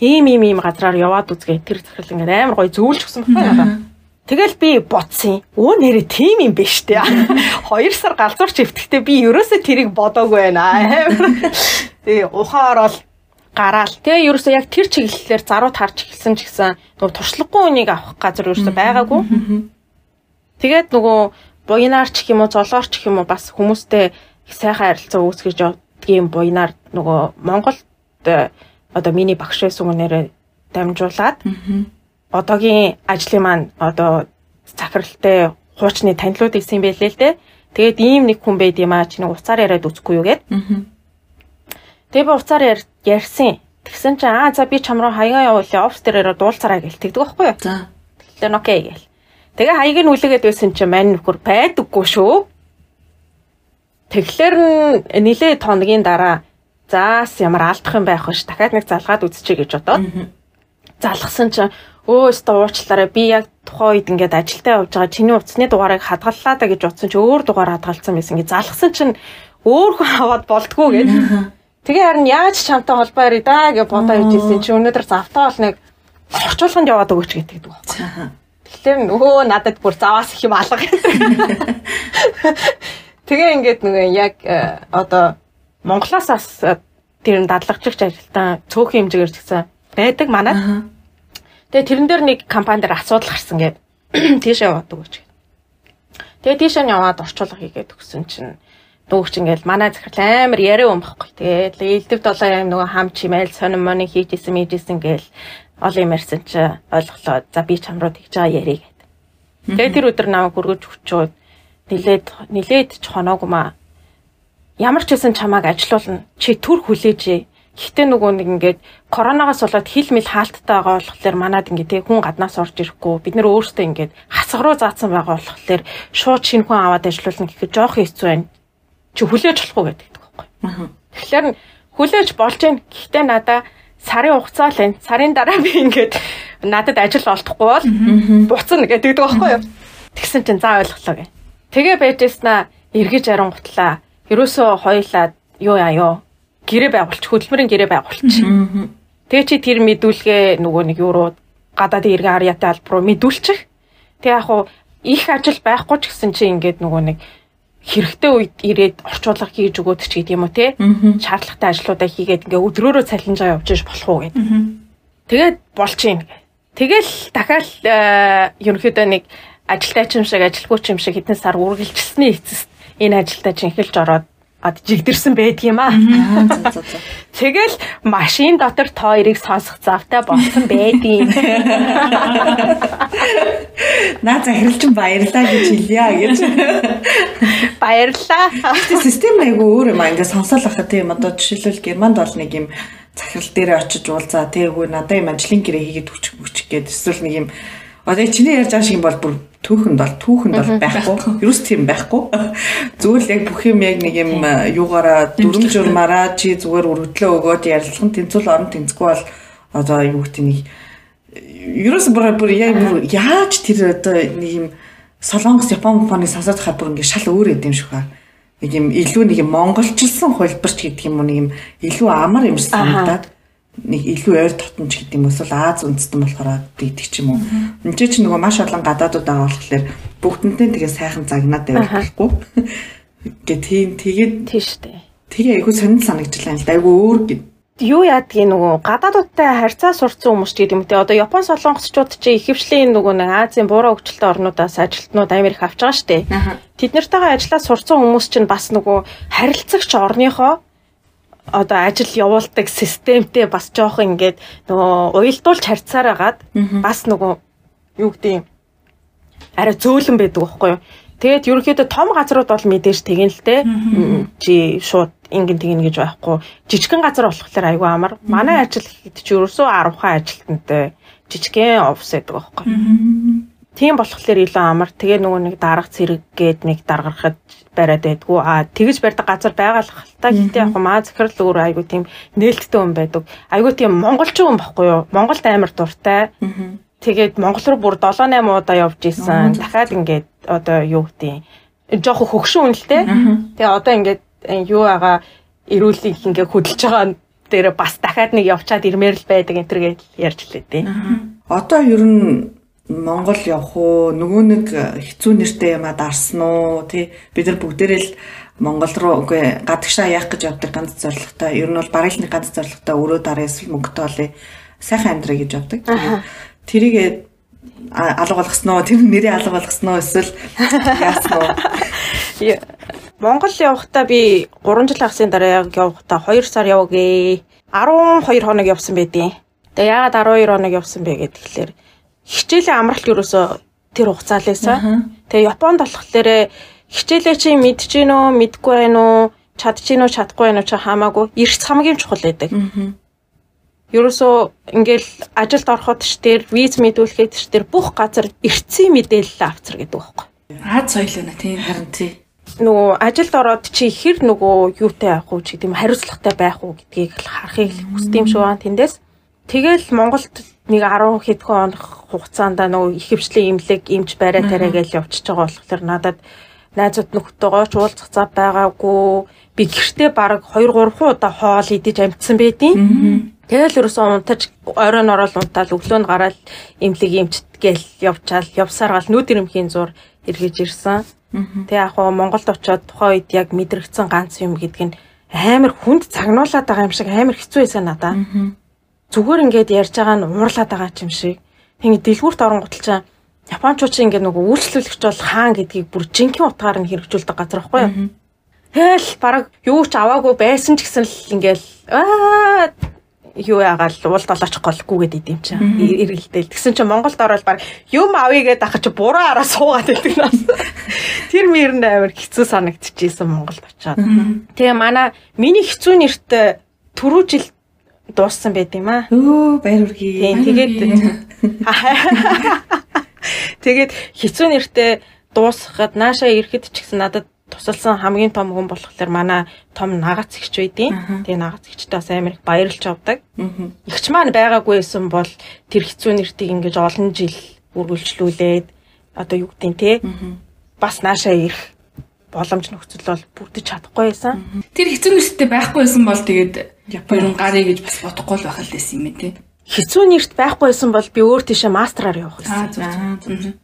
Ийм ийм ийм газраар яваад үзгээ тэр захирал ингээд амар гоё зөвлөж өгсөн байна надад. Тэгэл би бодсон. Өө нэрээ тийм юм биш үү? Хоёр сар галзуурч өвтгтээ би ерөөсөө тэрийг бодоогүй байна. Тэгээ ухаан ороод гараал. Тэгээ ерөөсөө яг тэр чиглэлээр зарууд харж эхэлсэн ч гэсэн нөгөө туршлагагүй үнийг авах газар ерөөсөө байгаагүй. Тэгээд нөгөө буйнаарч гэх юм уу, золоорч гэх юм уу бас хүмүүстэй их сайхан харилцаа үүсгэж явдгийн буйнаар нөгөө Монголд э, одоо миний багш байсан хүнээрээ дамжуулаад одоогийн ажлын маань одоо захиралтай хуучны танилуд исэн юм байлээ л дээ. Тэгээд ийм нэг хүн байд юм аа чи нэг уцаар яриад үзэхгүй юу гэд. Тэгээ би уцаар ярьсан. Тэгсэн чинь аа за би чам руу хаягаа явуулъя офс дээрээ дуулцараа гэл тэгдэг байхгүй юу? За. Тэгэхээр окей гэл. Тэгээ хаяг нь үлээгээд байсан чинь мань нөхөр байдаггүй шүү. Тэгэхээр нилээ тоногийн дараа заас ямар алдах юм байх вэ? Дахиад нэг залгаад үзчихье гэж бодоод. Залгасан чинь өө өстө уучлаарай би яг тухайн үед ингээд ажилдаа явж байгаа чиний утасны дугаарыг хадгаллаа да гэж утсан чи өөр дугаар хадгалсан байсан ингээд залгсан чинь өөр хүн аваад болтгоо гэд. Тэгээ харин яаж чамтай холбоо ярий да гэж бодоо явж ирсэн чи өнөөдөр завтаа бол нэг орчуулганд яваад өгөөч гэдэг байна. Тэгэхээр нөгөө надад бүр заваас их юм алга. Тэгээ ингээд нөгөө яг э, одоо Монголоос бас э, тэр дадлагчигч ажилтан цөөхөн хэмжээгээр ч гэсэн байдаг манай. Тэгээ тэрэн дээр нэг компани дээр асуудал гарсан гээд тийш яваад өгөөч. Тэгээ тийш нь яваад орчуулга хийгээд өгсөн чинь нөгөөч ингээл манай захирал амар яриа юм баггүй. Тэгээ элдв долоо юм нөгөө хам чимээл сонин моны хийж исэн мийжсэн гээл олон юм ярьсан чи ойлголоо. За би чам руу тэгж байгаа ярий гэд. Тэгээ тэр өдөр намайг хүргэж өчөөд нилээд нилээд ч хоноогүй маа. Ямар ч байсан чамааг ажилуулна. Чи төр хүлээж Гэхдээ нөгөө нэг ингээд коронавигаас болоод хил мэл хаалттай байгаа болохоор манад ингээд тэг хүн гаднаас орж ирэхгүй бид нэр өөрсдөө ингээд хасах руу заасан байгаа болохоор шууд шинэ хүн аваад ажиллуулна гэхэд жоох хэцүү байна. Чи хүлээж болохгүй гэдэг байхгүй. Тэгэхээр хүлээж болж гэн гэхдээ надаа сарын хугацаа л энэ сарын дараа би ингээд надад ажил олдохгүй бол буцна гэдэг байхгүй юу. Тэгсэн чинь за ойлголоо гэ. Тэгээ байжснаа эргэж арангутлаа. Ерөөсөө хоёлаа юу яа юу гэрээ байгуулч хөдөлмөрийн гэрээ байгуулч. Тэгээ чи тэр мэдүүлгээ нөгөө нэг юу руу гадаад иргэн арьяатай албар руу мэдүүлчих. Тэгээ яг хуу их ажил байхгүй ч гэсэн чи ингээд нөгөө нэг хэрэгтэй үед ирээд орчуулга хийж өгөөд ч гэдэг юм уу те шаардлагатай ажлуудаа хийгээд ингээ өдрөөрөө цалинжаа явж иж болох уу гэд. Тэгээд болж юм. Тэгэл дахиад э, ерөнхийдөө нэг ажилтай ч юм шиг ажилгүй ч юм шиг хэдэн сар үргэлжилсэний эцэст энэ ажилдаа чинхэлж ороод ад жигдэрсэн байдаг юм аа. Тэгэл машин дотор та хоёрыг сонсох завтай болсон байдیں۔ Наа захирлч баярлаа гэж хэлье гэж. Баярлаа. Систем айгу өөр юм аа. Ингээ сонсоол ахад тийм одоо жишээлбэл Германд бол нэг юм захирал дээр очиж уулзаа тээгүү надаа юм ажлын гэрээ хийгээд өчг өчг гэдэг эсвэл нэг юм одоо чиний ярьж байгаа шиг бол бүр түүхэнд бол түүхэнд бол байхгүй. Юус тийм байхгүй. Зүгээр л яг бүх юм яг нэг юм юугаараа дүрм журмаараа чи зүгээр өргөдлөө өгөөд ярилцсан тэнцвэл орон тэнцгүй бол одоо юу гэдэг нэг ерөөс бүр бүр яг яаж тэр одоо нэг юм Солонгос Япон компани сонсоод хаа бүр ингэ шал өөр эдэм шүү хаа. Нэг юм илүү нэг юм монголчилсан хөлбөрч гэдэг юм уу нэг юм илүү амар юм санагдаад нэг илүү ойр дотнч гэдэг юм эсвэл Аз үндэстэн болохоор дийдэг ч юм уу. Энд чинь нөгөө маш олон гадаадууд байгаа болохоор бүгдэнтэй тэгээ сайхан загнаад байвал болохгүй. Гэ тийм тэгээд тийм шүү дээ. Тэгээ айгүй сонир санагдлаа л да айгүй өөр гэд. Юу яадгийг нөгөө гадаадуудтай харьцаа сурцсан хүмүүс ч гэдэг юм те. Одоо Япон солонгосчууд чи ихэвчлийн нөгөө нэг Азийн буураа хөгжилтэй орнуудаас ажилтнууд Америк авч байгаа штэ. Тэд нартайгаа ажиллаад сурцсан хүмүүс чинь бас нөгөө харилцагч орныхоо одоо ажил явуулдаг системтэй бас жоох ингээд нөгөө уялдуулж харьцаар агаад бас нөгөө юу гэдэг юм арай зөөлөн байдаг байхгүй юу. Тэгээд ерөнхийдөө том газрууд бол мэдээж тэгэн л дээ. Чи шууд ингэн тэгнэ гэж байхгүй. Жижигхэн газар болохоор айгүй амар. Манай ажил хэд ч ерөөсөө 10 хаан ажилтнтай жижигхэн офис байдаг байхгүй. Тийм болохоор илүү амар. Тэгээ нөгөө нэг дарга цэрэг гээд нэг даргарахад бариад байдгүй. Аа тэгж барьдаг газар байгаа л хальтаа. Гэтэ яг маа захирал өөр айгүй тийм нээлттэй хүн байдаг. Айгүй тийм монголчин хүн байхгүй юу? Монголд амар дуртай. Тэгээд Монгол руу бүр 7 8 удаа явж исэн. Дахиад ингээд одоо юу гэдэг жоох хөгшин үнэлтэй. Тэгээ одоо ингээд юу байгаа эрүүлийг ингээд хөдөлж байгаа дээр бас дахиад нэг явчаад ирмээр л байдаг энэ төр гэж ярьж лээ дээ. Одоо ер нь Монгол явах уу нөгөө нэг хэцүү нэртэй юмаа дарсан уу тий бид нар бүгдээрээ л Монгол руу үгүй гадагшаа яах гэж явдаг ганц зорилготой ер нь бол бараг нэг ганц зорилготой өрөө дараа эсвэл мөнгөтэй олъё сайхан амьдраа гэж явдаг. Тэрийг алга болгосноо тэр нэрээ алга болгосноо эсвэл яасан уу? Монгол явахдаа би 3 жил хагасны дараа явахдаа 2 сар явгээ. 12 хоног явсан байдیں۔ Тэгээ яагаад 12 хоног явсан бэ гэхээр хичээлийн амралт ерөөсөө тэр хугацаа л байсан. Тэгээ Японд болохоор хичээлээ чи мэдэж гин үү, мэдгүй байх уу, чадж гин үү, чадахгүй байх уу чи хамаагүй эрс хамгийн чухал байдаг. Ерөөсөө ингээл ажилд ороход ч тэр виз мэдүүлэхэд ч тэр бүх газар эртцийн мэдээлэл авцар гэдэг байхгүй. Аз соёл нэ тийм харин тий. Нөгөө ажилд ороод чи хэр нөгөө юутай байх уу ч гэдэм хариуцлагатай байх уу гэдгийг харахыг юм шиг байна тэндээс. Тэгэл Монголд нэг 10 хэдхэн хоног хугацаанд нөгөө их хвшлийн имлэг имж барай тарай гэж явчихж байгаа болохоор надад найзууд нөхдөөгөө ч уулзах зав байгаагүй би гэртээ баг 2 3 удаа хоол идэж амжсан байдیں۔ Тэгэл ерөөсөө унтаж оройн орол унтаал өглөө нь гараад имлэг имчт гээл явчаал явсаар гал нүд ирэмхийн зур эргэж ирсэн. Тэгээ яг хоо Монголд очиод тухайн үед яг мэдрэгдсэн ганц юм гэдг нь амар хүнд цагнуулаад байгаа юм шиг амар хэцүү байсан надаа. Зүгээр ингээд ярьж байгаа нь уурлаад байгаа юм шиг. Тэгээ дэлгүүрт оронготл чаа Япончууд чинь ингээд нөгөө үйлчлүүлэгч бол хаан гэдгийг бүр жинхэнэ утгаар нь хэрэгжүүлдэг газар байхгүй юу? Тэгэл баг юу ч аваагүй байсан ч гэсэн л ингээл аа юу ягаал уул долооч голгүйгээд идэм чи эргэлдээл. Тэгсэн чи Монголд ороод баг юм авъя гэдээ ахаж буруу араа суугаад идэг нас. Тэр мөрөнд амар хэцүү санагдчихсэн Монголд очиод. Тэгээ манай миний хэцүү нэрт түрүү жил дууссан байт юм аа. Өө баяр хүргэе. Тэгээд Тэгээд хэцүү нэртэй дуусгахад наашаа ирэхэд ч гэсэн надад тусалсан хамгийн том хүн болохоор манай том нагац ихч байдیں۔ Тэгээ нагац ихчтэй бас амар их баярлж авдаг. Ихч маань байгаагүйсэн бол тэр хэцүү нэртийг ингэж олон жил үргэлжлүүлээд одоо юу гэдэг нь те бас наашаа ирэх боломж нөхцөл бол бүрдэж чадахгүй байсан. Тэр хэцүү нэртэй байхгүйсэн бол тэгээд ерөн гарыг гэж бас бодохгүй л байх л байсан юм тий. Хэцүү нэрт байхгүй байсан бол би өөр тийшээ мастраар явах гэсэн.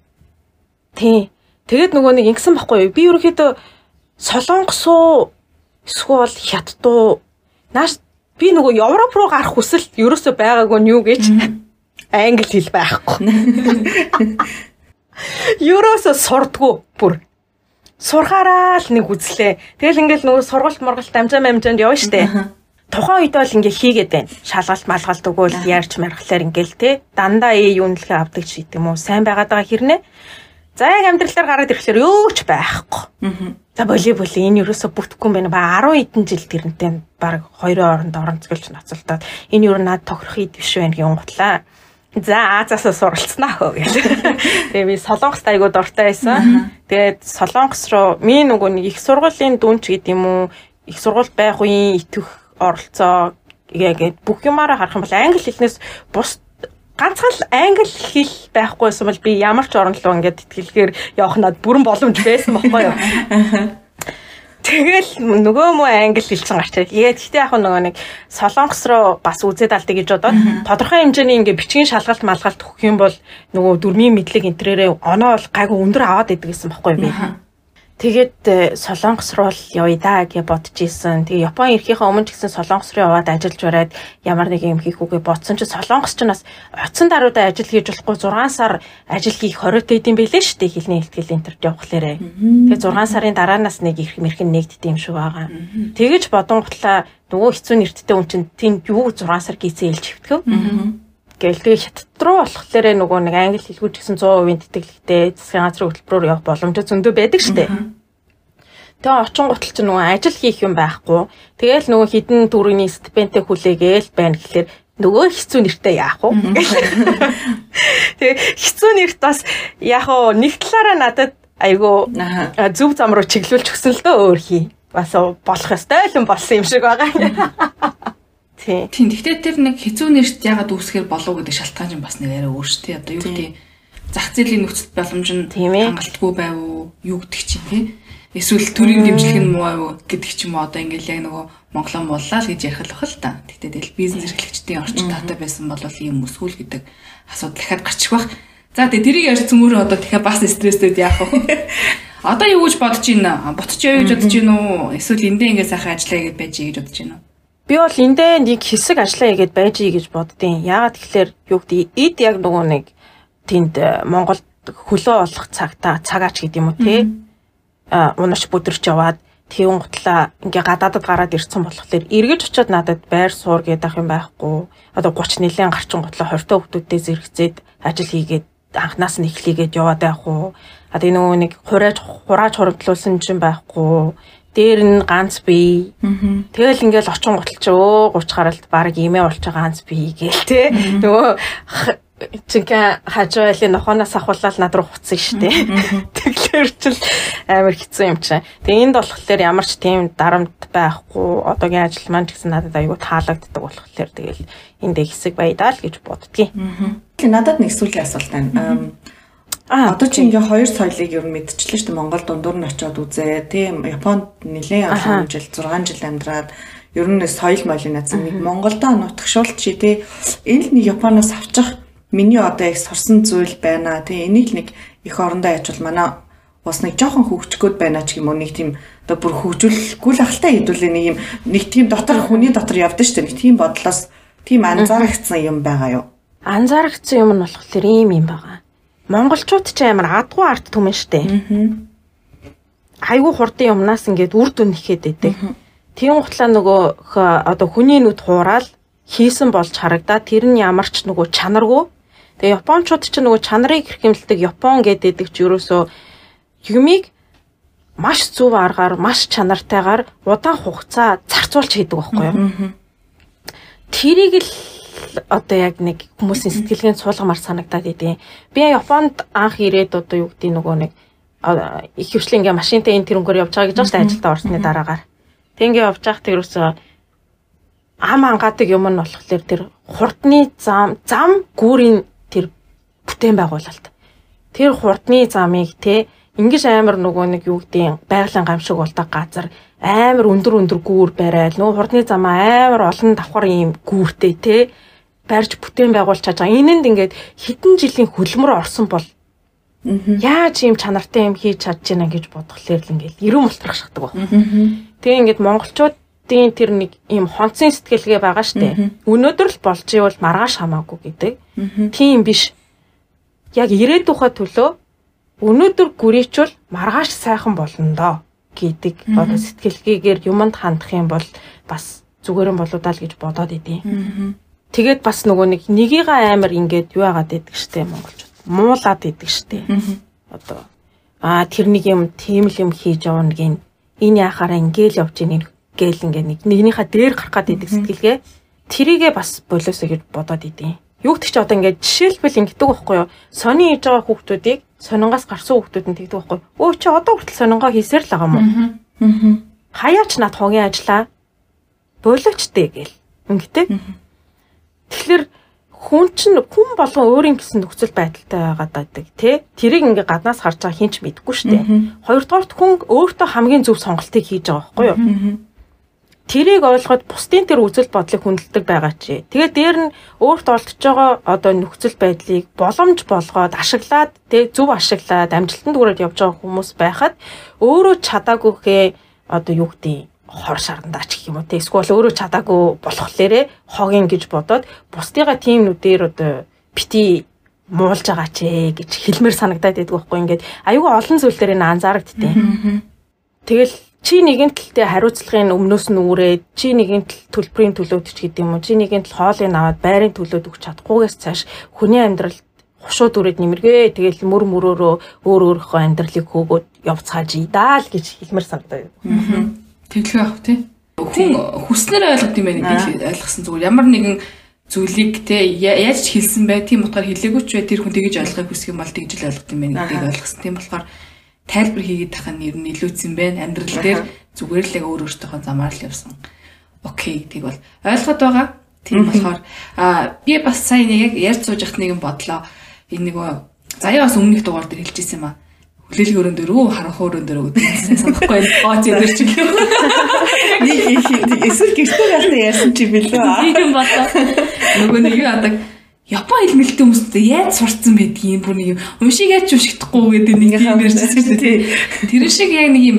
Тий. Тэгээд нөгөө нэг ингэсэн байхгүй юу? Би ерөнхийдөө Солонгос уу эсвэл Хятад нааш би нөгөө Европ руу гарах хүсэл ерөөсөө байгаагүй нь юу гэж англи хэл байхгүй. Ерөөсөө сурдггүй бүр. Сурхаараа л нэг үзлээ. Тэгэл ингээл нөгөө сургалт моргалт амжаа амжаанд явна штэ. Тухайн үед бол ингээ хийгээд байна. Шалгалт малгалт өгөөл яарч маргалаар ингээл те. Дандаа ээ юунлэхээ авдаг ч гэдэм үү. Сайн байгаад байгаа хэрнээ. За яг амьдралаар гараад ирэхлээр юу ч байхгүй. За волейбол энэ юусоо бүтэхгүй юм байна. Ба 10 хэдэн жил тэрнтэй баг хоёрын оронд оронцголж ноцолдоод энэ юу над тохирох ид биш байх юм готлаа. За Азаасаа суралцнаа хөө гэж. Тэгээ би Солонгост айгуу дуртай байсан. Тэгээд Солонгос руу ми нөгөө нэг их сургуулийн дүнч гэдэг юм уу? Их сургууль байх үеийн итвэх оролцоо яг бүх юмараа харах юм бол англи хэлнээс бус ганцхан л англи хэл байхгүйсэн бол би ямар ч руу ингээд тэтгэлгээр явах надад бүрэн боломж байсан байхгүй юу. Тэгэл нөгөө мө англи хэлсэн гарчаа. Тэгээд гэхдээ яг нөгөө нэг солонгос руу бас үзээд алдъя гэж бодоод тодорхой хэмжээний ингээ бичгийн шалгалт малгалт өгөх юм бол нөгөө дөрмийн мэдлэг энтрээрээ оноо бол гайгүй өндөр аваад идэг гэсэн байхгүй юу би. Тэгээд Солонгос руу л явъя да гэж бодож исэн. Тэгээ Япон ирэхийнхээ өмнө ч гэсэн Солонгос руу яваад ажиллаж бариад ямар нэг юм хийх үгээ бодсон чи Солонгос ч нас оцсон даруйдаа ажил хийж болохгүй 6 сар ажил хийх хориотой гэдэм байлээ шүү дээ хэлний ихтгэл интерт явахлаарэ. Тэгээ 6 сарын дараанаас нэг ирэх мэрхэн нэгддэм юм шиг байгаа. Тэгэж бодонготлаа нөгөө хэцүү нэрттэй хүн чинь тийм юу 6 сар гизээ илж хөвтгөө. Гэл тэгээ хятад руу болохоор нөгөө нэг англи хэлгүй ч гэсэн 100% тэтгэлэгтэй засгийн газрын хөтөлбөрөөр явах боломж зөндөө байдаг дээ. Тэгээ очин гутал ч нөгөө ажил хийх юм байхгүй. Тэгээл нөгөө хідэн төрөний стипендтэй хүлээгээл байна гэхэлэр нөгөө хэцүү нэртэй яах вэ? Тэгээ хэцүү нэрт бас яг уу нэг талаараа надад айгу зөв зам руу чиглүүлж өгсөн л дөө өөр хий. Бас болох ёстой л юм болсон юм шиг байгаа. Тийм. Тийм. Гэхдээ тэр нэг хэцүү нэрт ягаад үүсгэр болов гэдэг шалтгаан чинь бас нэг арай өөр шүү дээ. Одоо юу гэдэг зах зээлийн нөхцөл боломж нь хангалтгүй байв уу? Юу гэдэг чинь тий. Эсвэл төрийн дэмжлэг нь муу байв гэдэг ч юм уу одоо ингээл яг нөгөө Монголоо мууллаа л гэж ярих л бахал та. Тэгтээ тэгэл бизнес эрхлэгчдийн орчин таатай байсан бол ийм өсгүүл гэдэг асуудал дахиад гарчих бах. За тэгээ тэрийг ярьсан мөрөө одоо дахиад бас стресстэд яах вэ? Одоо юу гэж бодож байна? Ботч явж бодож байна уу? Эсвэл эндээ ингээд сайхан ажиллая гэж байж гэж бодож байна уу? Би бол эндээ нэг хэсэг ажиллаа хийгээд байж ий гэж боддیں۔ Яагаад тэгэхээр юу гэдэг эд яг нөгөө нэг тэнд э, Монголд хөлөө олох цагта цагаач гэдэг юм уу те. А унаж бүдэрч яваад тэгүн гутлаа ингээ гадаадад гараад ирсэн болохоор эргэж очиод надад байр суур гэдэг юм байхгүй. Одоо 30 нэлийн гарчин гутлаа 20 та хүмүүстэй зэрэгцээд ажил хийгээд анхнаас нь эхлэгээд яваад байх уу. А тэгээ нөгөө нэг хурааж хурааж хурамтлуулсан юм байхгүй дээр нь ганц бие. Тэгэл ингээл очин гуталч өө 30 гаралт баг имээ болж байгаа ганц бие гээл те. Нөгөө чинkä хажуулын нохоноос ахуулаад над руу хуцсан штэ. Тэгэхээр чил амар хэцүү юм чинь. Тэгээ энд болохоор ямар ч тийм дарамт байхгүй. Одоогийн ажил маань ч гэсэн надад аюу таалагддаг болохоор тэгэл эндээ хэсэг байдаа л гэж боддгийг. Тэгээ надад нэг сүүлийн асуулт байна. А одоо чи ингээ хоёр соёлыг ер нь мэдчихлээ шүү дээ. Монгол дундуур нь очиод үзээ. Тийм Японд нэлээд олон жил 6 жил амьдраад ер нь соёл моёлын назар нэг Монголдо нутагшуулт чи тий энэ л нэг Японоос авчих миний одоо их сурсан зүйл байна. Тий энийг нэг их орондоо яжвал манай бас нэг жоохон хөгжгөөд байна ч юм уу нэг тийм одоо бүр хөгжүүлэхгүй л ахaltaа хэдүүлээ нэг юм нэг тийм дотор хүний дотор явдсан шүү дээ. Нэг тийм бодлоос тийм анзаарэгдсэн юм байгаа юу? Анзаарэгдсэн юм нь болохоор ийм юм байгаа монголчууд ч амар адгуу арт түмэн штэ. Айгуу хурдан юмнаас ингээд үр дүн нэхэд байдаг. Тийм хутлаа нөгөө одоо хүний нүд хуураад хийсэн болж харагдаад тэр нь ямар ч нөгөө чанаргүй. Тэгээ японочууд ч нөгөө чанарыг хэрхэмлдэг япон гэдэг ч ерөөсөө юмыг маш зөв аргаар маш чанартайгаар удаан хугацаа зарцуулж хийдэг байхгүй юу. Тэрийг л одоо яг нэг хүмүүсийн сэтгэлгээнд суулгамар санагдаад идэв. Би Японд анх ирээд одоо юу гэдэг нөгөө нэг их хвшлийн ингээ машинтай энэ тэрнгөр явж байгаа гэж байна ажилдаа орсны дараагаар. Тэг ингээ явж байхад тэрөөсөө ам ангаадаг юм нь болохоор тэр хурдны зам зам гүүрийн тэр бүтээн байгуулалт. Тэр хурдны замыг те Ингиж амар нөгөө нэг юу гэдгийг байгалийн гамшиг болдог газар амар өндөр өндөр гүүр барайл нөгөө хурдны замаа амар олон давхар ийм гүүртэй те барьж бүтээн байгуулж чадж байгаа. Энэнд ингээд хэдэн жилийн хөлмөр орсон бол яаж ийм чанартай юм хийж чадж байна гэж бодглохлоор л ингээд эрен мултрах шахдаг байна. Тэгээ ингээд монголчуудын тэр нэг ийм хонцын сэтгэлгээ байгаа штэ. Өнөөдөр л болж ивэл маргааш хамаагүй гэдэг. Тийм биш. Яг ирээдүйнхээ төлөө өнөөдөр гүрийчвэл маргааш сайхан болно доо гэдэг одоо сэтгэлгээгээр юмд хандах юм бол бас зүгээр юм болоо даа л гэж бодоод идэв. Тэгээд бас нөгөө нэг нёгийга амар ингээд юу яагаад байдаг штэ монголчууд. Муулаад байдаг штэ. Одоо аа тэр нэг юм тийм л юм хийж явна гин. Энэ яхаараа ингээл явж ийн гээл ингээд нэг нэгнийхээ дээр гарах гад байдаг сэтгэлгээ. Тэрийгээ бас болоосоо гэж бодоод идэв. Юу гэдэг чи одоо ингээд жишээлбэл ингэдэг байхгүй юу? Сони хийж байгаа хүүхдүүдийг сонингоос гарсан хүүхдүүд нь тэгдэг байхгүй? Өө чи одоо хүртэл сонингоо хийсээр л байгаа юм уу? Аа. Хаяач над хогийн ажиллаа. Болоочтэй гээл. Ингэдэг. Тэгэхээр хүн чинь хүн болгон өөрийн гэсэн нөхцөл байдалтай байгаад байдаг тий Тэрийг ингээ гаднаас харж байгаа хинч мэдэхгүй шүү дээ. Хоёрдугаарт хүн өөртөө хамгийн зөв сонголтыг хийж байгаа байхгүй юу? Тэрийг ойлгоход бусдын тэр үзэл бодлыг хүндэлдэг байгаа чи. Тэгээд дээр нь өөрт олдож байгаа одоо нөхцөл байдлыг боломж болгоод ашиглаад тэг зөв ашиглаад амжилтанд хүрээд явж байгаа хүмүүс байхад өөрөө чадаагүйхээ одоо юу гэдэг хор шарандаач гэх юм уу те эсвэл өөрөө чадаагүй болохлээрэ хогийн гэж бодоод бусдыгаа тийм нүдээр одоо бити муулж байгаа ч ээ гэж хэлмээр санагдаад байдаг байхгүй ингээд аюу олон зүйл дээр энэ анзаарагдтыг. Тэгэл чи нэгэн талтай хариуцлагын өмнөөс нь үүрээд чи нэгэн төлбөрийн төлөөд ч гэдэг юм уу? Чи нэгэн тал хоолыг аваад байрын төлөөд өгч чадахгүйгээс цааш хүний амьдрал хушууд үрээд нэмэргээ тэгэл мөр мөрөөрөө өөр өөрийнхөө амьдралыг хөөгөөд явцгааж идаа л гэж хэлмээр санагдаад. Тэглэх ах тий. Хүн хүснээр ойлгох юм байна гэж ойлгосон зүгээр. Ямар нэгэн зүйлийг те яаж ч хэлсэн бай тийм утгаар хэлээгүй ч бай тэр хүн тэгж ойлгохыг хүсэх юм бол тэгж л ойлгох юм байна гэдгийг ойлгосон. Тийм болохоор тайлбар хийгээд тахын нь ер нь илүүцсэн байна. Амьдрал дээр зүгээр л яг өөр өөртөөхөө замаар л явсан. Окей гэдгийг бол ойлгоод байгаа. Тийм болохоор а би бас сайн яг ярьж сууж яхад нэг юм бодлоо. Энэ нэг заяа бас өмнөх дугаар дээр хэлчихсэн юм аа хүлээлгийн өрөөнд дөрөв харанхуй өрөөнд дөрөв гэдэг санахгүй гооц өдөр ч гэлээ. Нэг их эсвэл гэртээ галтаа ярьсан чи билүү аа. Тийм болоо. Нөгөө нэг юу адаг Япон хэл мэлтэй хүмүүстэй яаж сурцсан байдгийг бүр нэг юм уншиг яаж уншихдахгүй гэдэг нэг юм ярьжсэн шүү дээ. Тэр шиг яг нэг юм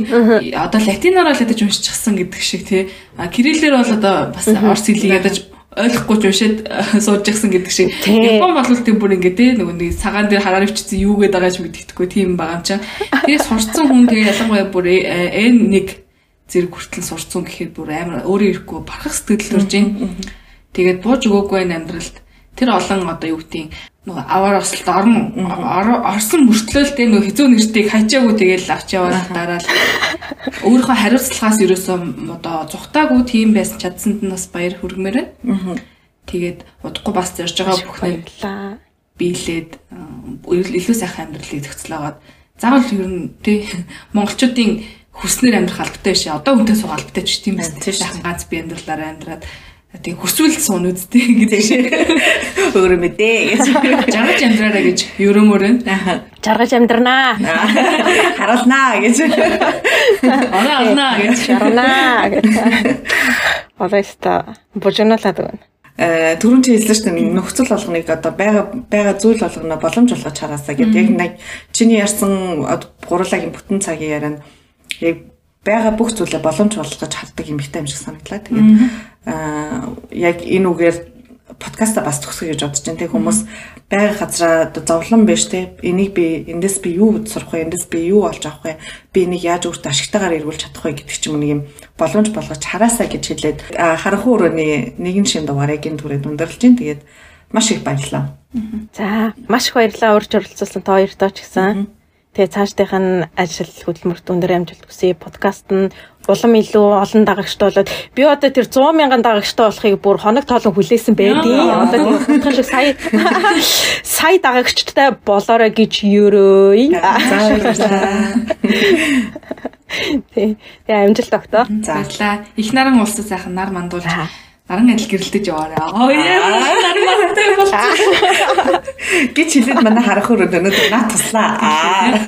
одоо латиноор л ядаж уншчихсан гэдэг шиг тий. А кириллээр бол одоо бас орс хэлийг ядаж ойлгохгүй ч уншаад э, сууж яхсан гэдэг шиг. Япон бол тийм бүр ингэ те нөгөө нэг цагаан дээр хараар өвчсөн юу гэдэг байгааж мэддэхгүй тийм байгаа юм чаа. Тэгээ сурцсан хүн тэгээ ялангуяа бүр N1 зэрэг хүртэл сурцсан гэхэд бүр амар өөрөө ирэхгүй барах сэтгэл төрж ийн. Тэгээд бууж өгөөгүй амьдралд тэр олон одоо юу гэдгийг нөгөө аваар ослт орно. Орсон мөртлөөл тэ нөгөө хизүү нэртийг хажаагүй тэгэл авч яваад дараа л өөрийнхөө хариуцлагаас ерөөсөө одоо зүхтаагүй тийм байсан чадсанд нь бас баяр хүргэмээр байна. Тэгээд удахгүй бас зорж байгаа бүхнээ биелээд илүү сайхан амьдралыг зохицлоогаад заавал ер нь тий монголчуудын хүснэр амьдрах албатай биш. Одоо үнтэй суух албатай ч тийм байна. Ганц би амьдралаараа амьдраад Тэг хүсвэл суун үсттэй гэдэг шиг. Өөрөө мэдээ. Жаргаж амьдраарай гэж ерөөмөрөө жаргаж амьдрнаа. Харуулнаа гэж. Оноо олноо гэж. Жарнаа гэж. Олайста божиналаад байна. Э түрүүн чи хэлсэн шүү дээ нөхцөл болгоныг одоо байгаа байгаа зүйл болгоно боломж болгож хараасаа гэдэг. Яг нэг чиний ярьсан гурлагийн бүтэн цагийн яриа нь яг байгаа бүх зүйлээ боломж болгож хардаг юм ихтэй юм шиг санагдлаа. Тэгээд аа яг энэ үгээр подкаста бас төгсгөө гэж бодож байна. Тэг хүмүүс байга газраа зовлон биш те. Энийг би эндээс би юу сурах вэ? Эндээс би юу олж авах вэ? Би энийг яаж өөртөө ашигтайгаар эргүүлж чадах вэ гэдэг ч юм нэг юм боломж болгож хараасаа гэж хэлээд харанхуй өрөөний нэгэн шин дугаарыг энэ түрээд өндөрлж байна. Тэгээд маш их баярлалаа. За маш их баярлалаа урьж оролцуулсан та хоёртоо ч гэсэн. Тэгээ цаашдынх нь ажил хөдөлмөрт өндөр амжилт хүсье. Подкаст нь улам илүү олон дагагчтай болоод би одоо тэр 100 мянган дагагчтай болохыг бүр хоног тоолон хүлээсэн байдیں۔ Одоо тийм шиг сая сая дагагчтай болоорой гэж ерөөй. Тэг. Тэгээ амжилт өгтөө. Баярлаа. Их наран улсад сайхан нар мандуулж Наран адил гэрэлдэж яваарай. Оо яа, наран мандтай болчих. Гэж хэлээд манай харах өрөөнд өнөөдөр наад туслаа. Аа.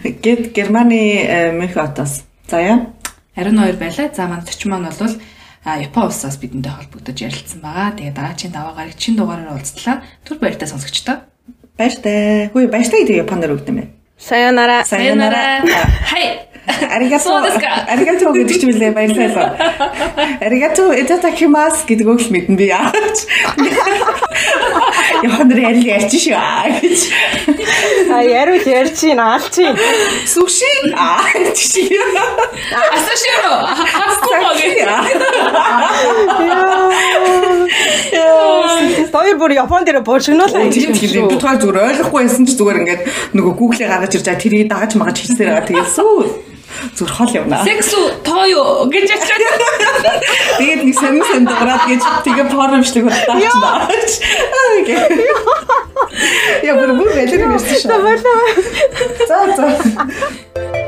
Гэт Германы Мюнхотоос. За яа. Ариун хоёр байлаа. За манай төч маань бол Япон улсаас бидэнтэй холбогдож ярилцсан байгаа. Тэгээ дараагийн даваа гараг чин дугаараар уулзлаа. Түр баяртай сонсогчдоо. Баяртай. Хөөе баяртай гэдэг Японоор өгд юм байна. Sayonara. Sayonara. Хай. Аригато. Аригато гэдэг ч билээ баярлалаа. Аригато itadakimasu гэдэг үг л мэднэ би яач. Яхан нэр ярил ярьж шүү гэж. А ярил ярьж ин аалчи. Суши аа тийш. Асаширо. Аскумаге. Яа. Хоёр бүр Японд дээр буушгнуулаа. Тийм тийм. Би тухай зүгээр ойлгохгүй байсан ч зүгээр ингээд нөгөө Google-ийг гаргаж ирж байгаа тэрийг дагаж магаж хэлсээр байгаа. Тэгэлсүү зүр хол явна. Секс тоо юу гэж ячаад. Тэгээд нэг сонин сон дуурайд гэж тэгээ порномшлиг болтаач. Яа бүр бүр байлэр ярьсан шүү. За за.